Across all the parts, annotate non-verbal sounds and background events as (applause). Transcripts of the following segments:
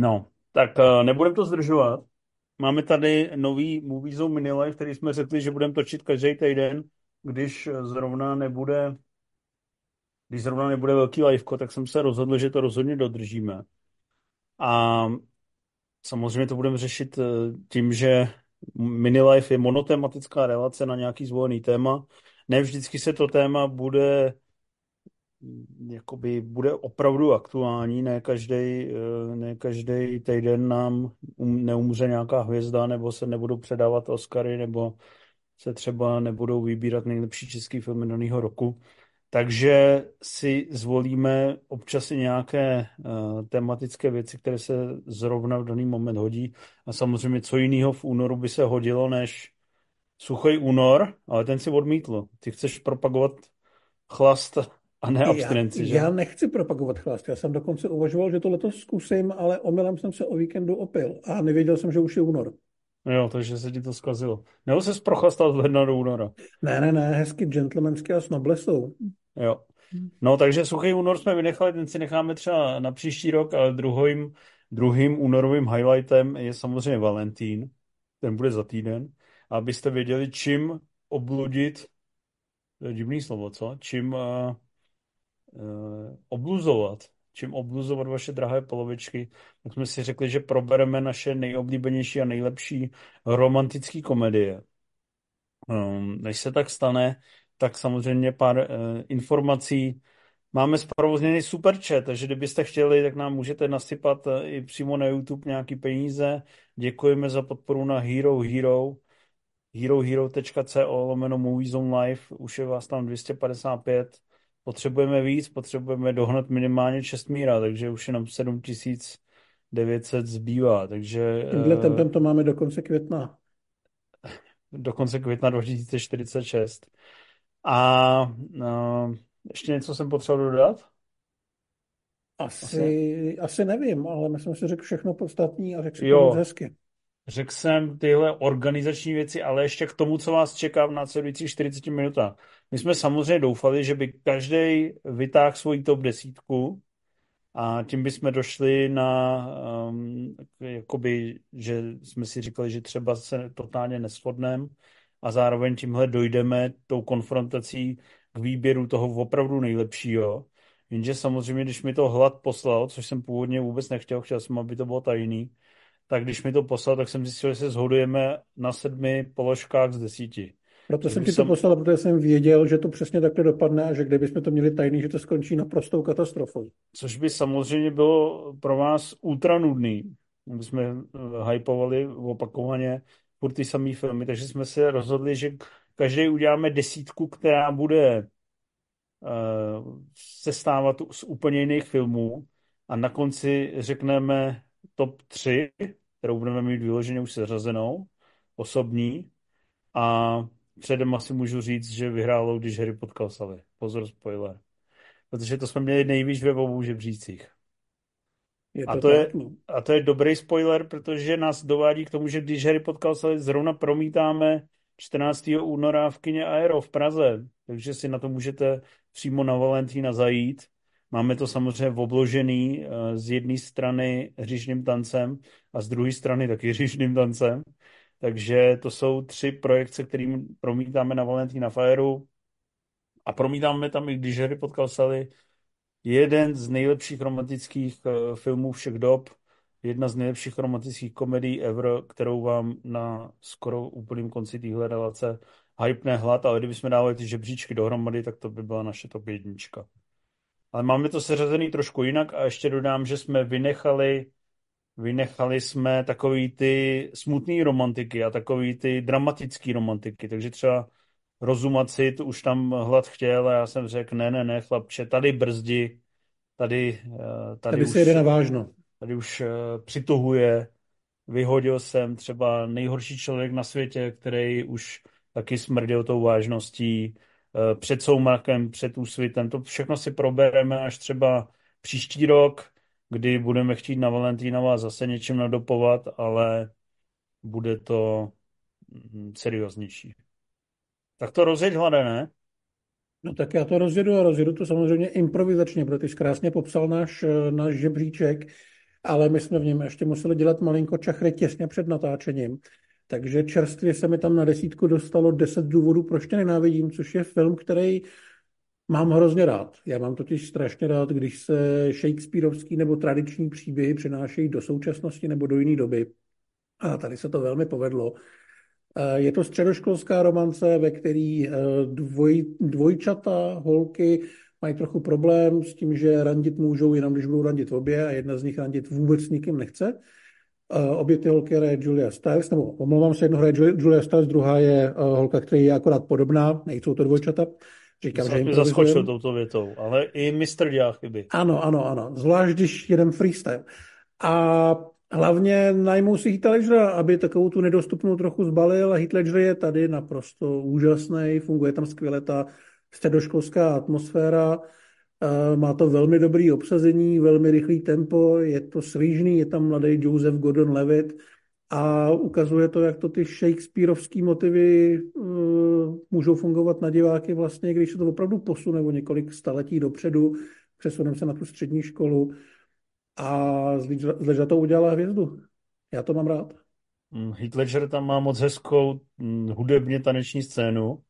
No, tak uh, nebudem to zdržovat. Máme tady nový Movie Zone Mini Live, který jsme řekli, že budeme točit každý týden, když zrovna nebude když zrovna nebude velký liveko, tak jsem se rozhodl, že to rozhodně dodržíme. A samozřejmě to budeme řešit eh, tím, že mini life je monotematická relace na nějaký zvolený téma. Ne vždycky se to téma bude jakoby bude opravdu aktuální, ne každý, eh, ne každý týden nám um, neumře nějaká hvězda, nebo se nebudou předávat Oscary, nebo se třeba nebudou vybírat nejlepší český filmy daného roku. Takže si zvolíme občas i nějaké uh, tematické věci, které se zrovna v daný moment hodí. A samozřejmě, co jiného v únoru by se hodilo, než suchý únor, ale ten si odmítl. Ty chceš propagovat chlast a ne abstinenci, já, že? Já nechci propagovat chlast. Já jsem dokonce uvažoval, že to letos zkusím, ale omylem jsem se o víkendu opil a nevěděl jsem, že už je únor. Jo, takže se ti to zkazilo. Nebo se zprochlastal z ledna do února? Ne, ne, ne, hezky gentlemanské a s noblesou. Jo. No, takže suchý únor jsme vynechali, ten si necháme třeba na příští rok, ale druhým, druhým únorovým highlightem je samozřejmě Valentín. Ten bude za týden. Abyste věděli, čím obludit, to je divný slovo, co? Čím uh, obluzovat, čím obluzovat vaše drahé polovičky, tak jsme si řekli, že probereme naše nejoblíbenější a nejlepší romantické komedie. Um, než se tak stane, tak samozřejmě pár uh, informací. Máme zprovozněný superchat, takže kdybyste chtěli, tak nám můžete nasypat uh, i přímo na YouTube nějaký peníze. Děkujeme za podporu na Hero Hero. herohero.co lomeno Movies on Live, už je vás tam 255. Potřebujeme víc, potřebujeme dohnat minimálně 6 míra, takže už jenom 7900 zbývá, takže... Tímhle tempem to máme do konce května. Do konce května 2046. A uh, ještě něco jsem potřeboval dodat? Asi, asi, asi nevím, ale myslím si, řekl všechno podstatní a řekl si to hezky. Řekl jsem tyhle organizační věci, ale ještě k tomu, co vás čeká v následujících 40 minutách. My jsme samozřejmě doufali, že by každý vytáhl svoji top desítku a tím bychom došli na, um, jakoby, že jsme si říkali, že třeba se totálně neschodneme a zároveň tímhle dojdeme tou konfrontací k výběru toho opravdu nejlepšího. Jenže samozřejmě, když mi to hlad poslal, což jsem původně vůbec nechtěl, chtěl jsem, aby to bylo tajný, tak když mi to poslal, tak jsem zjistil, že se shodujeme na sedmi položkách z desíti. Proto jsem ti to poslal, protože jsem věděl, že to přesně takhle dopadne a že kdybychom to měli tajný, že to skončí naprostou katastrofou. Což by samozřejmě bylo pro vás ultra nudný. My jsme eh, hypovali opakovaně furt ty samé filmy, takže jsme se rozhodli, že každý uděláme desítku, která bude uh, sestávat z úplně jiných filmů a na konci řekneme top 3, kterou budeme mít vyloženě už seřazenou, osobní a předem asi můžu říct, že vyhrálo, když Harry potkal Sally. Pozor, spoiler. Protože to jsme měli nejvíc ve obou žebřících. Je to a, to tak, je, no. a to je dobrý spoiler, protože nás dovádí k tomu, že když Harry potkal Sally, zrovna promítáme 14. února v kině Aero v Praze, takže si na to můžete přímo na Valentína zajít. Máme to samozřejmě obložený eh, z jedné strany hříšným tancem a z druhé strany taky (laughs) hříšným tancem. Takže to jsou tři projekce, kterým promítáme na Valentína Fajeru a promítáme tam i když Harry potkal Sally, jeden z nejlepších romantických uh, filmů všech dob, jedna z nejlepších romantických komedií ever, kterou vám na skoro úplným konci téhle relace hypne hlad, ale kdybychom dávali ty žebříčky dohromady, tak to by byla naše top jednička. Ale máme to seřazený trošku jinak a ještě dodám, že jsme vynechali vynechali jsme takový ty smutný romantiky a takový ty dramatický romantiky, takže třeba rozumaci, to už tam hlad chtěl a já jsem řekl, ne, ne, ne, chlapče, tady brzdi, tady, eh, tady, tady už, se jede na vážno. Tady už uh, přituhuje, vyhodil jsem třeba nejhorší člověk na světě, který už taky smrděl tou vážností, před soumakem, před úsvitem, to všechno si probereme až třeba příští rok, kdy budeme chtít na Valentínova zase něčím nadopovat, ale bude to mm, serióznější. Tak to rozjeď hlade, ne? No tak já to rozjedu a rozjedu to samozřejmě improvizačně, protože ty jsi krásně popsal náš, náš žebříček ale my jsme v něm ještě museli dělat malinko čachry těsně před natáčením. Takže čerstvě se mi tam na desítku dostalo 10 důvodů, proč tě nenávidím, což je film, který mám hrozně rád. Já mám totiž strašně rád, když se Shakespeareovský nebo tradiční příběhy přenášejí do současnosti nebo do jiné doby. A tady se to velmi povedlo. Eh, je to středoškolská romance, ve který eh, dvoj, dvojčata, holky mají trochu problém s tím, že randit můžou jenom, když budou randit obě a jedna z nich randit vůbec nikým nechce. Eh, obě ty holky hraje Julia Stiles, nebo omlouvám se, jedno hraje Julia Stiles, druhá je holka, která je akorát podobná, nejsou to dvojčata. Říkám, že jim zaskočil touto větou, ale i mistr dělá chyby. Ano, ano, ano, zvlášť když jedem freestyle. A Hlavně najmou si Heath Ledgera, aby takovou tu nedostupnou trochu zbalil a Heath Ledger je tady naprosto úžasný, funguje tam skvěle ta středoškolská atmosféra, má to velmi dobrý obsazení, velmi rychlý tempo, je to svížný, je tam mladý Joseph Gordon-Levitt a ukazuje to, jak to ty Shakespeareovský motivy uh, můžou fungovat na diváky vlastně, když se to opravdu posune o několik staletí dopředu, přesuneme se na tu střední školu, a z to udělala hvězdu. Já to mám rád. Mm, Heath Ledger tam má moc hezkou mm, hudebně taneční scénu.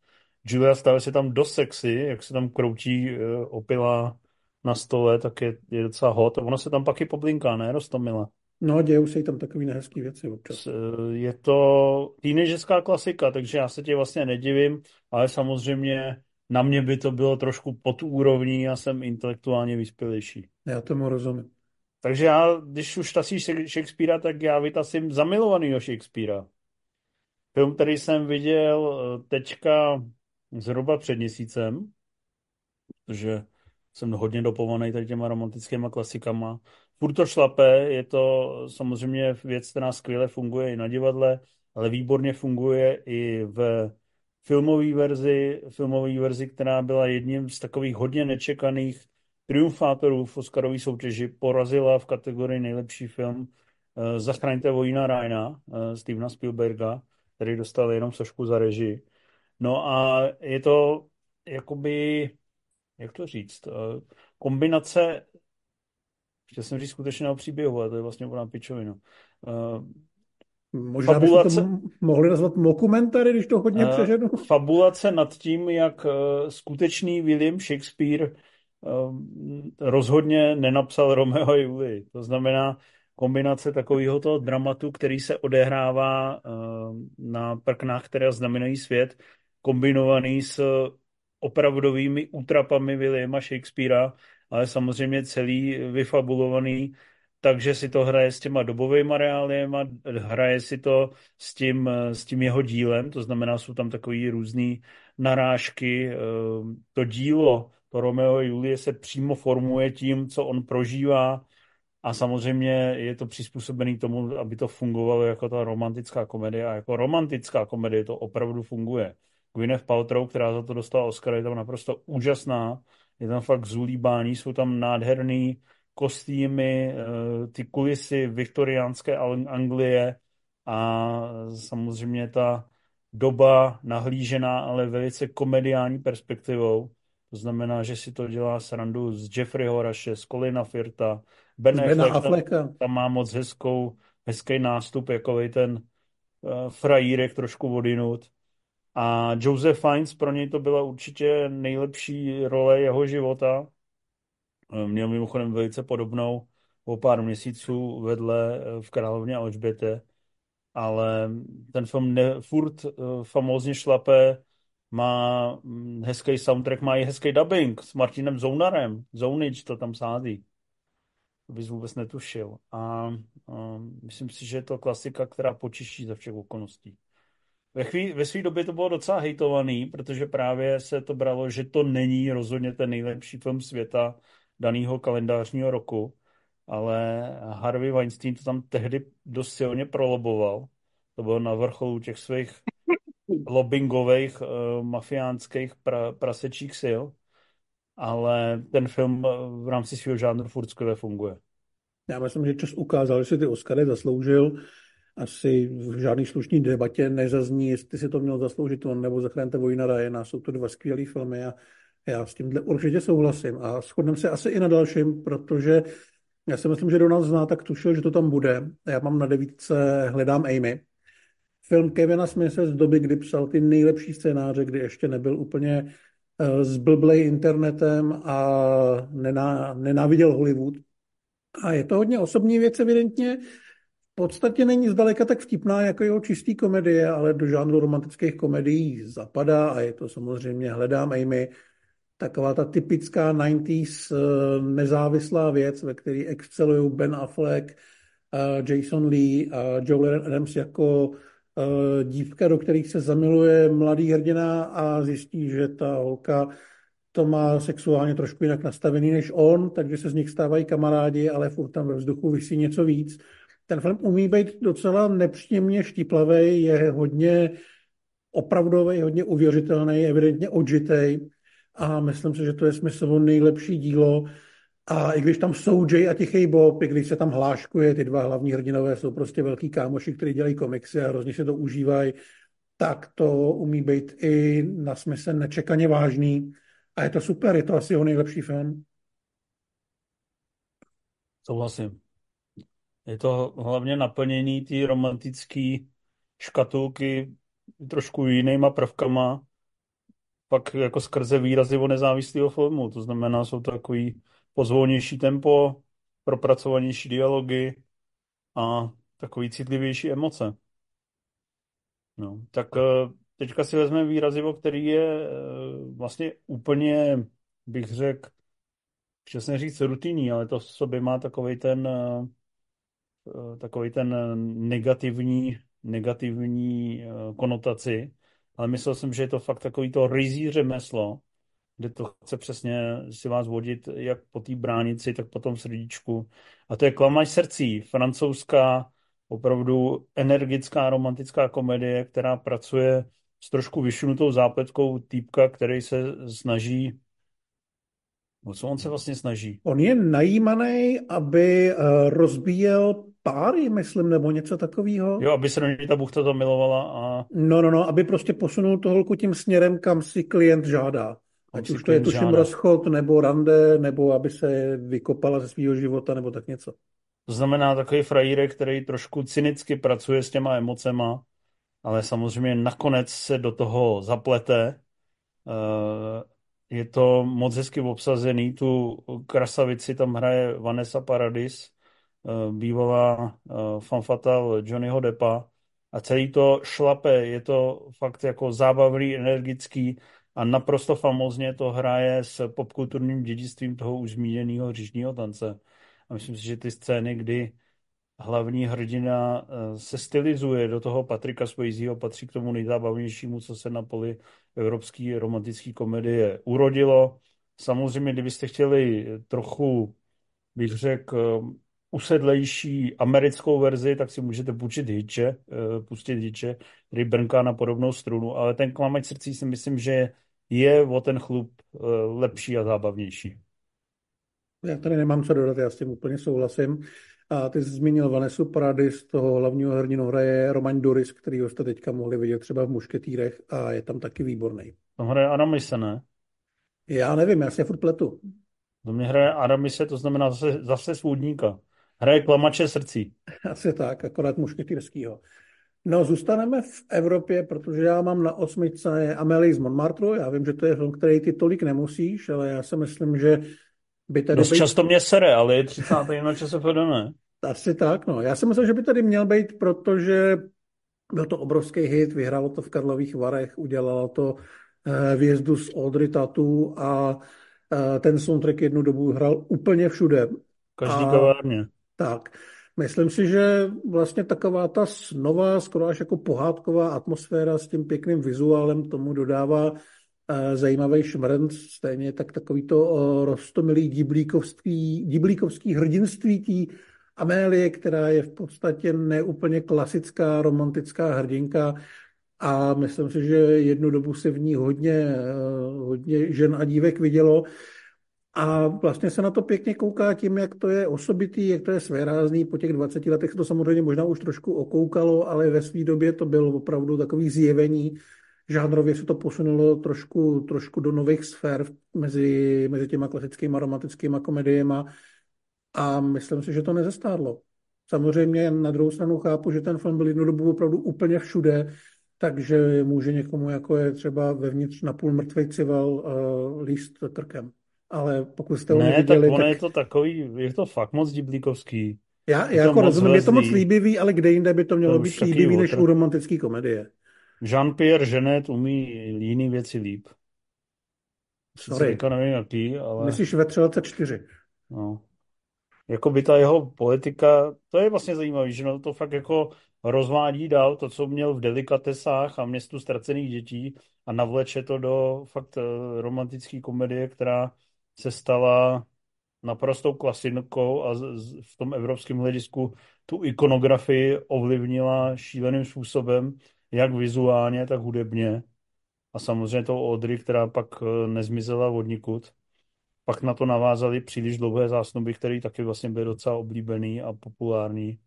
Julia Stiles je tam dost sexy, jak se tam kroutí uh, opila na stole, tak je, je docela hot. A ono se tam pak i poblinká, ne, Rostomila? No, dějou se tam takové nehezké věci občas. Eh, je to teenagerská klasika, takže já se tě vlastně nedivím, ale samozřejmě na mě by to bylo trošku pod úrovní, já jsem intelektuálně vyspělejší. Já tomu rozumím. Takže já, když už tasíš Shakespearea, tak já vytasím zamilovanýho Shakespearea. Film, který jsem viděl eh, teďka zhruba před měsícem, protože jsem hodně dopovaný tady těma romantickými klasikama. Furt to šlape, je to samozřejmě věc, která skvěle funguje i na divadle, ale výborně funguje i v filmové verzi, filmové verzi, která byla jedním z takových hodně nečekaných triumfátorů v Oscarové soutěži porazila v kategorii nejlepší film uh, Zachraňte vojína Ryana uh, Stevena Spielberga, který dostal jenom sošku za režii. No a je to jakoby, jak to říct, uh, kombinace, chtěl jsem říct skutečného příběhu, ale to je vlastně úplná pičovina. Uh, Možná fabulace, bychom to mohli nazvat mokumentary, když to hodně uh, přeženu. (laughs) Fabulace nad tím, jak skutečný William Shakespeare rozhodně nenapsal Romeo a Julii. To znamená kombinace takového toho dramatu, který se odehrává na prknách, které znamenají svět, kombinovaný s opravdovými útrapami Williama Shakespearea, ale samozřejmě celý vyfabulovaný, takže si to hraje s těma dobovými reáliema, hraje si to s tím, s tím jeho dílem, to znamená, jsou tam takové různé narážky. Ehm, to dílo to Romeo a Julie se přímo formuje tím, co on prožívá a samozřejmě je to přizpůsobený tomu, aby to fungovalo jako ta romantická komedie a jako romantická komedie to opravdu funguje. Gwyneth Paltrow, která za to dostala Oscar, je tam naprosto úžasná, je tam fakt zulíbání, jsou tam nádherný kostýmy, eh, ty kulisy viktoriánské Anglie a samozřejmě ta doba nahlížená, ale velice komediální perspektivou. To znamená, že si to dělá srandu z Jeffreyho Rashe, z Colina Firta, Ben Affleck, tam, tam má moc hezkou, hezký nástup, jako ten uh, frajírek trošku odinut. A Joseph Fiennes, pro něj to byla určitě nejlepší role jeho života. Eh, měl mimochodem velice podobnou o pár měsíců vedle eh, v Královně Alžběte, ale ten film ne, furt uh, famózně šlape má mm, hezký soundtrack, má i hezký dubbing s Martinem Zounarem. Zounič to tam sází. To bys vůbec netušil. A, a myslím si, že je to klasika, která počiší za všech okolností. Ve, chví, ve své době to bylo docela hejtovaný, protože právě se to bralo, že to není rozhodně ten nejlepší film světa daného kalendářního roku, ale Harvey Weinstein to tam tehdy dost silně proloboval. To bylo na vrcholu těch svých (laughs) lobbingových, uh, mafiánských pra, prasečích sil, ale ten film eh, v rámci svého žánru furt skvěle funguje. Já myslím, že čas ukázal, že si ty Oscary zasloužil. Asi v žádný slušný debatě nezazní, jestli si to měl zasloužit on nebo Zachránte vojna Ryana. Jsou to dva skvělé filmy a já s tímhle určitě souhlasím. A shodneme se asi i na dalším, protože Já si myslím, že do nás zná, tak tušil, že to tam bude. Já mám na devítce Hledám Amy. Film Kevina Smithe z doby, kdy psal ty nejlepší scénáře, kdy ještě nebyl úplně eh, zblblej internetem a nená, nenáviděl Hollywood. A je to hodně osobní věc, evidentně. V podstatě není zdaleka tak vtipná jako jeho čistý komedie, ale do žánru romantických komedií zapadá a je to samozřejmě Hledám Amy, taková ta typická 90s eh, nezávislá věc, ve které excelují Ben Affleck, eh, Jason Lee a Joel Adams jako eh, dívka, do kterých se zamiluje mladý hrdina a zjistí, že ta holka to má sexuálně trošku jinak nastavený než on, takže se z nich stávají kamarádi, ale furt tam ve vzduchu vysí něco víc. Ten film umí být docela nepříjemně štiplavý, je hodně opravdový, hodně uvěřitelný, evidentně odžitej a myslím si, že to je smyslovo nejlepší dílo. A i když tam jsou Jay a Tichý Bob, i když se tam hláškuje, ty dva hlavní hrdinové jsou prostě velký kámoši, kteří dělají komiksy a hrozně se to užívají, tak to umí být i na smysl nečekaně vážný. A je to super, je to asi jeho nejlepší film. Souhlasím. Je to hlavně naplnění té romantické škatulky trošku jinýma prvkama, pak jako skrze výrazy o nezávislého filmu. To znamená, jsou to takový pozvolnější tempo, propracovanější dialogy a takový citlivější emoce. No, tak eh, teďka si vezmeme výrazivo, který je eh, vlastně úplně, bych řekl, přesně říct rutinní, ale to v sobě má takový ten, eh, takový ten negativní, negativní konotaci, ale myslel jsem, že je to fakt takový to rizí řemeslo, kde to chce přesně si vás vodit jak po té bránici, tak po tom srdíčku. A to je Klamaž srdcí, francouzská, opravdu energická romantická komedie, která pracuje s trošku vyšunutou zápletkou týpka, který se snaží O co on se vlastně snaží? On je najímaný, aby rozbíjel páry, myslím, nebo něco takového. Jo, aby se do něj ta buchta zamilovala a... No, no, no, aby prostě posunul to holku tím směrem, kam si klient žádá. Ať už to je tuším rozchod, nebo rande, nebo aby se vykopala ze svého života, nebo tak něco. To znamená takový frajírek, který trošku cynicky pracuje s těma emocema, ale samozřejmě nakonec se do toho zaplete. Eh, je to moc hezky obsazený. Tu krasavici tam hraje Vanessa Paradis, bývalá eh, fanfatal Johnnyho Deppa a celý to šlape, je to fakt jako zábavný, energický a naprosto famozně to hraje s popkulturním dědictvím toho už zmíněného říšního tance. A myslím si, že ty scény, kdy hlavní hrdina eh, se stylizuje do toho Patrika Swayzeho, patří k tomu nejzábavnějšímu, co se na poli evropské romantické komedie urodilo. Samozřejmě, kdybyste chtěli trochu, bych řekl, usedlejší americkou verzi, tak si můžete půjčit Hitche, eh, pustit Hitche, který brnká na podobnou strunu, ale ten klamač srdcí si myslím, že je o ten chlup eh, lepší a zábavnější. Já tady nemám co dodat, já s tím úplně souhlasím. A ty jsi zmínil Vanessa Paradis, toho hlavního hrdinu hraje Roman Doris, který jste teďka mohli vidět třeba v Mušketýrech a je tam taky výborný. Tam hraje Aramise, ne? Já nevím, já se furt pletu. To mě hraje Aramise, to znamená zase, zase svůdníka. Hraje klamače srdcí. (laughs) Asi tak, akorát mušketýrskýho. No, zůstaneme v Evropě, protože já mám na osmičce Amélie z Montmartre. Já vím, že to je film, který ty tolik nemusíš, ale já si myslím, že by tady... Dost být... často mě sere, ale je 30. na čase ne? Asi tak, no. Já si myslím, že by tady měl být, protože byl to obrovský hit, vyhrálo to v Karlových Varech, udělalo to eh, výjezdu z Audrey Tatu a eh, ten soundtrack jednu dobu hrál úplně všude. Každý a... kavárně. Tak, myslím si, že vlastně taková ta nová, skoro až jako pohádková atmosféra s tím pěkným vizuálem tomu dodává eh, zajímavý šmrnc, stejně tak takový to uh, rostomilý diblíkovský, diblíkovský hrdinství tí Amélie, která je v podstatě neúplně klasická romantická hrdinka a myslím si, že jednu dobu se v ní hodně, eh, hodně žen a dívek vidělo. A vlastně se na to pěkně kouká tím, jak to je osobitý, jak to je svérázný. Po těch 20 letech se to samozřejmě možná už trošku okoukalo, ale ve své době to bylo opravdu takový zjevení. Žánrově se to posunulo trošku, trošku do nových sfér mezi, mezi těma klasickými romantickými komediemi. A myslím si, že to nezestárlo. Samozřejmě na druhou stranu chápu, že ten film byl jednu dobu opravdu úplně všude, takže může někomu, jako je třeba vevnitř na půl mrtvej cival, uh, líst krkem. Ale pokud jste ho Ne, neviděli, tak ono tak... je to takový, je to fakt moc diblíkovský. Já, Je já jako rozumím, je to moc líbivý, ale kde jinde by to mělo To být líbivý než u romantické komedie. Jean-Pierre Genet umí jiný věci líp. Sice Sorry. teďka nevím jaký, ale Myslíš ve 324. no. Jako by ta jeho politika, to je vlastně zajímavé, že no to fakt jako rozvádí dál to, co měl v delikatesách a městu ztracených dětí a navleče to do fakt eh, romantické komedie, která se stala naprostou klasikou a v tom evropském hledisku tu ikonografii ovlivnila šíleným způsobem, jak vizuálně, tak hudebně. A samozřejmě to Audrey, která pak eh, nezmizela od nikud. Pak na to navázali příliš dlouhé zásnuby, které taky vlastně byly docela oblíbený a populární.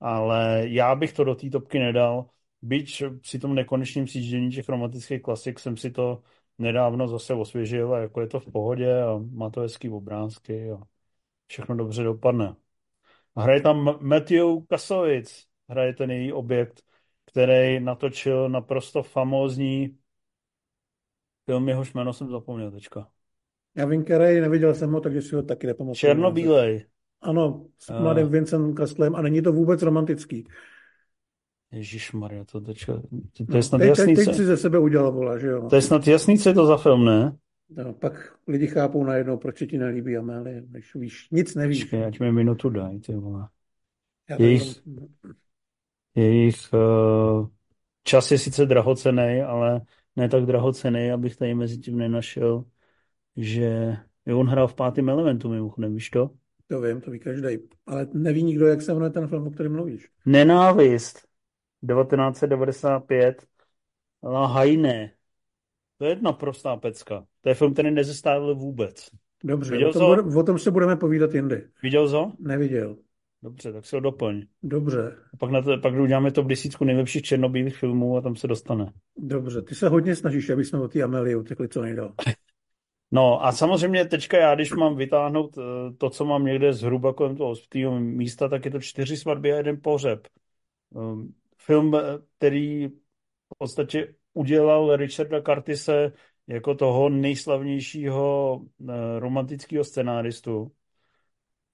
Ale já bych to do té topky nedal. Byť při tom nekonečném sjíždění těch romantických klasik jsem si to nedávno zase osvěžil a jako je to v pohodě a má to hezký obrázky a všechno dobře dopadne. A hraje tam Matthew Kasovic, hraje ten její objekt, který natočil naprosto famózní film, jehož jméno jsem zapomněl teďka. Já vím, který, neviděl jsem ho, takže si ho taky nepamatuju. Černobílej. Ano, s mladým Vincentem Kastlem a není to vůbec romantický. Ježíš Maria, to, to, to, to No, je snad teď, jasný, teď, teď si ze sebe udělal, vola, že jo. to je snad jasný, co je to za film, ne? No, pak lidi chápou najednou, proč se ti nelíbí Amélie, když víš, nic nevíš. Počkej, ať mi minutu dají, ty vole. Já to Jejich- jenom- Jejich uh, čas je sice drahocený, ale ne tak drahocený, abych tady mezi tím nenašel, že jo, on hrál v pátém elementu, mimochodem, víš to? To vím, to ví každý. Ale neví nikdo, jak se jmenuje ten film, o kterém mluvíš. Nenávist 1995 La Haine. To je naprostá pecka. To je film, který nezestávil vůbec. Dobře, Viděl o tom, ho? bude, o tom se budeme povídat jindy. Viděl jsi ho? Neviděl. Dobře, tak si ho doplň. Dobře, A pak, na to, pak uděláme top desítku nejlepších černobílých filmů a tam se dostane. dobře. Ty se hodně snažíš, aby jsme o té Amélie utekli co nejdál. (laughs) No a samozřejmě teďka já, když mám vytáhnout eh, to, co mám někde zhruba kolem toho místa, tak je to čtyři svatby a jeden pohřeb. Film, eh, který v podstatě udělal Richarda Curtise jako toho nejslavnějšího eh, romantického scenáristu.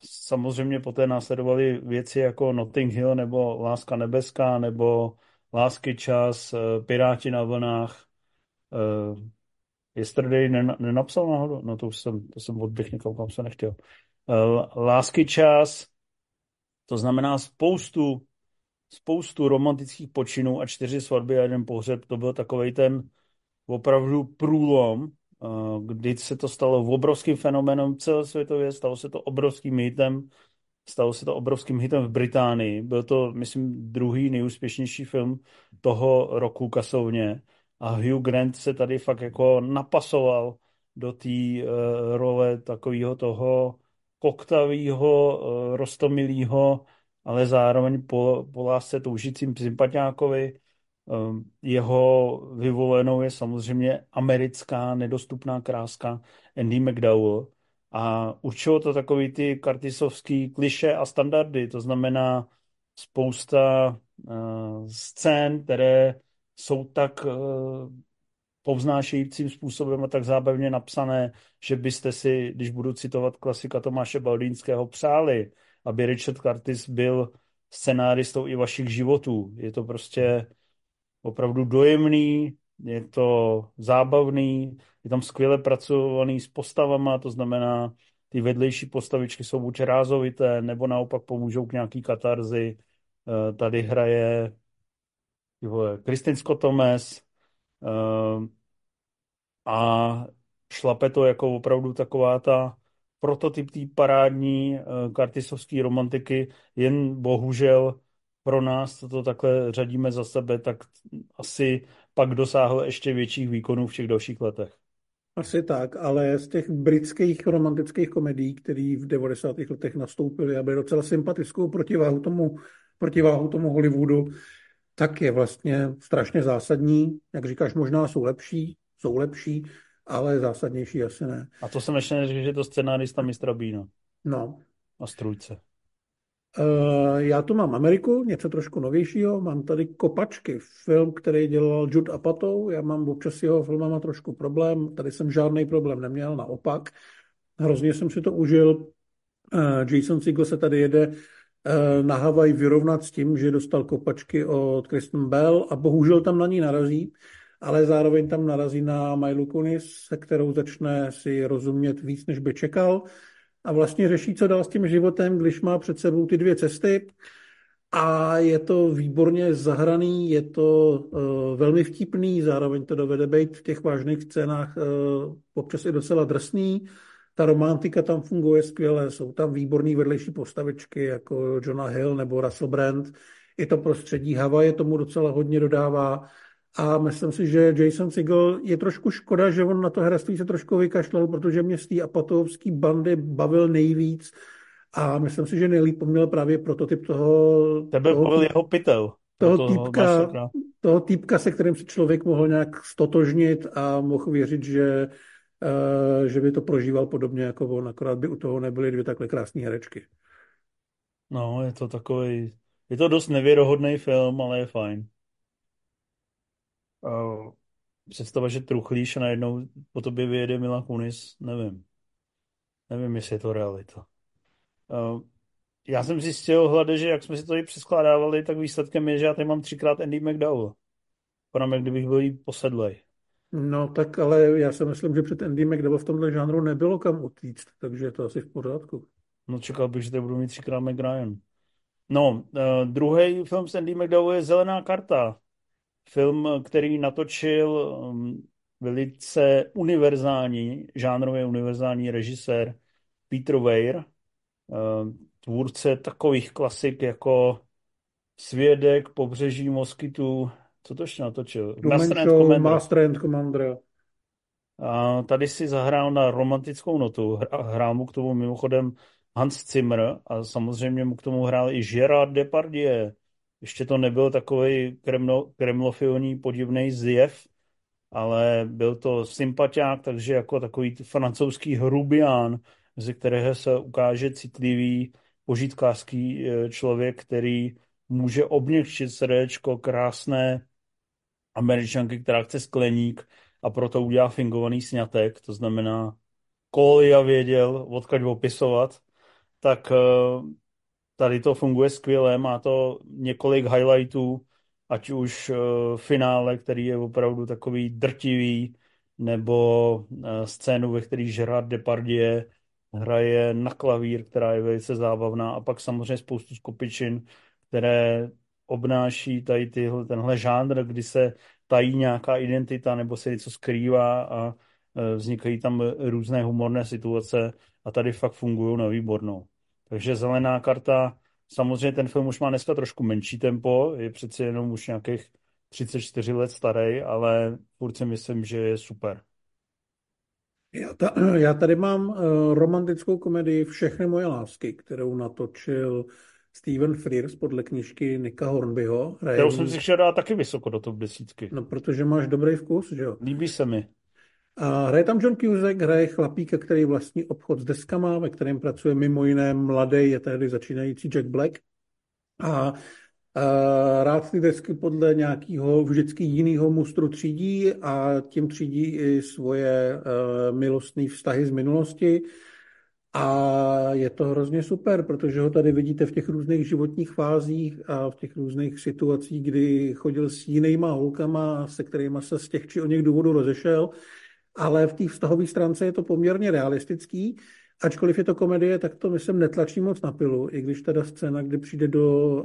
Samozřejmě poté následovaly věci jako Notting Hill nebo Láska nebeská nebo Lásky čas, eh, Piráti na vlnách. Yesterday nen- nenapsal náhodou? No to už jsem, to jsem odběh někam, kam jsem nechtěl. Lásky čas, to znamená spoustu, spoustu romantických počinů a čtyři svatby a jeden pohřeb. To byl takovej ten opravdu průlom, kdy se to stalo obrovským fenoménem celosvětově, stalo se to obrovským hitem, stalo se to obrovským hitem v Británii. Byl to, myslím, druhý nejúspěšnější film toho roku kasovně. A Hugh Grant se tady fakt jako napasoval do té uh, role takového toho koktavého, uh, rostomilého, ale zároveň po, po lásce toužícím sympatiákovi. Um, jeho vyvolenou je samozřejmě americká nedostupná kráska Andy McDowell. A určilo to takový ty kartisovský kliše a standardy, to znamená spousta uh, scén, které jsou tak uh, povznášejícím způsobem a tak zábavně napsané, že byste si, když budu citovat klasika Tomáše Baldýnského, přáli, aby Richard Curtis byl scenáristou i vašich životů. Je to prostě opravdu dojemný, je to zábavný, je tam skvěle pracovaný s postavama, to znamená, ty vedlejší postavičky jsou buď rázovité, nebo naopak pomůžou k nějaký katarzi. Eh, Tady hraje Kristin Scott Thomas eh, a šlape to jako opravdu taková ta prototyp té parádní eh, kartisovské romantiky, jen bohužel pro nás, co to takhle řadíme za sebe, tak asi pak dosáhl ještě větších výkonů v těch dalších letech. Asi tak, ale z těch britských romantických komedií, které v 90. letech nastoupily a byly docela sympatickou protiváhu tomu, protiváhu tomu Hollywoodu, tak je vlastně strašně zásadní. Jak říkáš, možná jsou lepší, jsou lepší, ale zásadnější asi ne. A to jsem ještě neřekl, že je to scenárista mistra Bína. No, a strůjce. Uh, já tu mám Ameriku, něco trošku novějšího. Mám tady Kopačky, film, který dělal Jude Apatow. Já mám občas s jeho filmama trošku problém. Tady jsem žádný problém neměl, naopak. Hrozně jsem si to užil. Uh, Jason Segel se tady jede uh, na Havaj vyrovnat s tím, že dostal kopačky od Kristen Bell a bohužel tam na ní narazí, ale zároveň tam narazí na Milu Kunis, se kterou začne si rozumět víc, než by čekal a vlastně řeší, co dál s tím životem, když má před sebou ty dvě cesty. A je to výborně zahraný, je to uh, velmi vtipný, zároveň to dovede být v těch vážných scénách uh, občas i docela drsný. Ta romantika tam funguje skvěle, jsou tam výborný vedlejší postavičky jako Jonah Hill nebo Russell Brand. I to prostředí Havaje tomu docela hodně dodává. A myslím si, že Jason Segel je trošku škoda, že on na to herectví se trošku vykašlal, protože mě z té apatovské bandy bavil nejvíc. A myslím si, že nejlíp měl právě prototyp toho... Tebe toho, bavil jeho pytel. Toho, toho, týpka, toho týpka, se kterým se člověk mohl nějak stotožnit a mohl věřit, že, uh, že by to prožíval podobně jako on, akorát by u toho nebyly dvě takhle krásné herečky. No, je to takový... Je to dost nevěrohodný film, ale je fajn uh, představa, že truchlíš a najednou po tobě vyjede Mila Kunis, nevím. Nevím, jestli je to realita. Uh, já jsem zjistil, hlade, že jak jsme si to i přeskládávali, tak výsledkem je, že já tady mám třikrát Andy McDowell. Podám, jak kdybych byl jí posedlej. No tak ale já si myslím, že před Andy McDowell v tomhle žánru nebylo kam utíct, takže je to asi v pořádku. No čekal bych, že tady budu mít třikrát McRyan. No, uh, druhý film s Andy McDowell je Zelená karta. Film, který natočil um, velice univerzální, žánrově univerzální režisér Peter Weir, um, tvůrce takových klasik jako Svědek, Pobřeží moskytu, co to ještě natočil? Master and Commander. Master and Commander. A tady si zahrál na romantickou notu. Hrál mu k tomu mimochodem Hans Zimmer a samozřejmě mu k tomu hrál i Gerard Depardieu, ještě to nebyl takový kremlo, kremlofilní podivný zjev, ale byl to sympatiák, takže jako takový francouzský hrubián, ze kterého se ukáže citlivý požitkářský e, člověk, který může obněkčit srdečko krásné američanky, která chce skleník a proto udělá fingovaný snětek, to znamená, Kolia věděl, odkaď opisovat, tak e, tady to funguje skvěle, má to několik highlightů, ať už uh, finále, který je opravdu takový drtivý, nebo uh, scénu, ve který Gerard Depardieu hraje na klavír, která je velice zábavná a pak samozřejmě spoustu skupičin, které obnáší tady tyhle, tenhle žánr, kdy se tají nějaká identita nebo se něco skrývá a uh, vznikají tam různé humorné situace a tady fakt fungují na výbornou. Takže zelená karta, samozřejmě ten film už má dneska trošku menší tempo, je přeci jenom už nějakých 34 let starý, ale furt si myslím, že je super. Já, ta, (clears throat) já tady mám uh, romantickou komedii Všechny moje lásky, kterou natočil Steven Frears podle knižky Nika Hornbyho. Já jsem si chtěl dát taky vysoko do top desítky. No, protože máš dobrý vkus, že jo? Líbí se mi. A hraje tam John Cusack, hraje chlapíka, který vlastní obchod s deskama, ve kterém pracuje mimo jiné mladý, je tady začínající Jack Black. A, a rád ty desky podle nějakého vždycky jiného mustru třídí a tím třídí i svoje uh, milostné vztahy z minulosti. A je to hrozně super, protože ho tady vidíte v těch různých životních fázích a v těch různých situacích, kdy chodil s jinýma holkama, se kterými se z těch či o něch důvodů rozešel ale v té vztahové stránce je to poměrně realistický. Ačkoliv je to komedie, tak to myslím netlačí moc na pilu, i když teda scéna, kdy přijde do uh,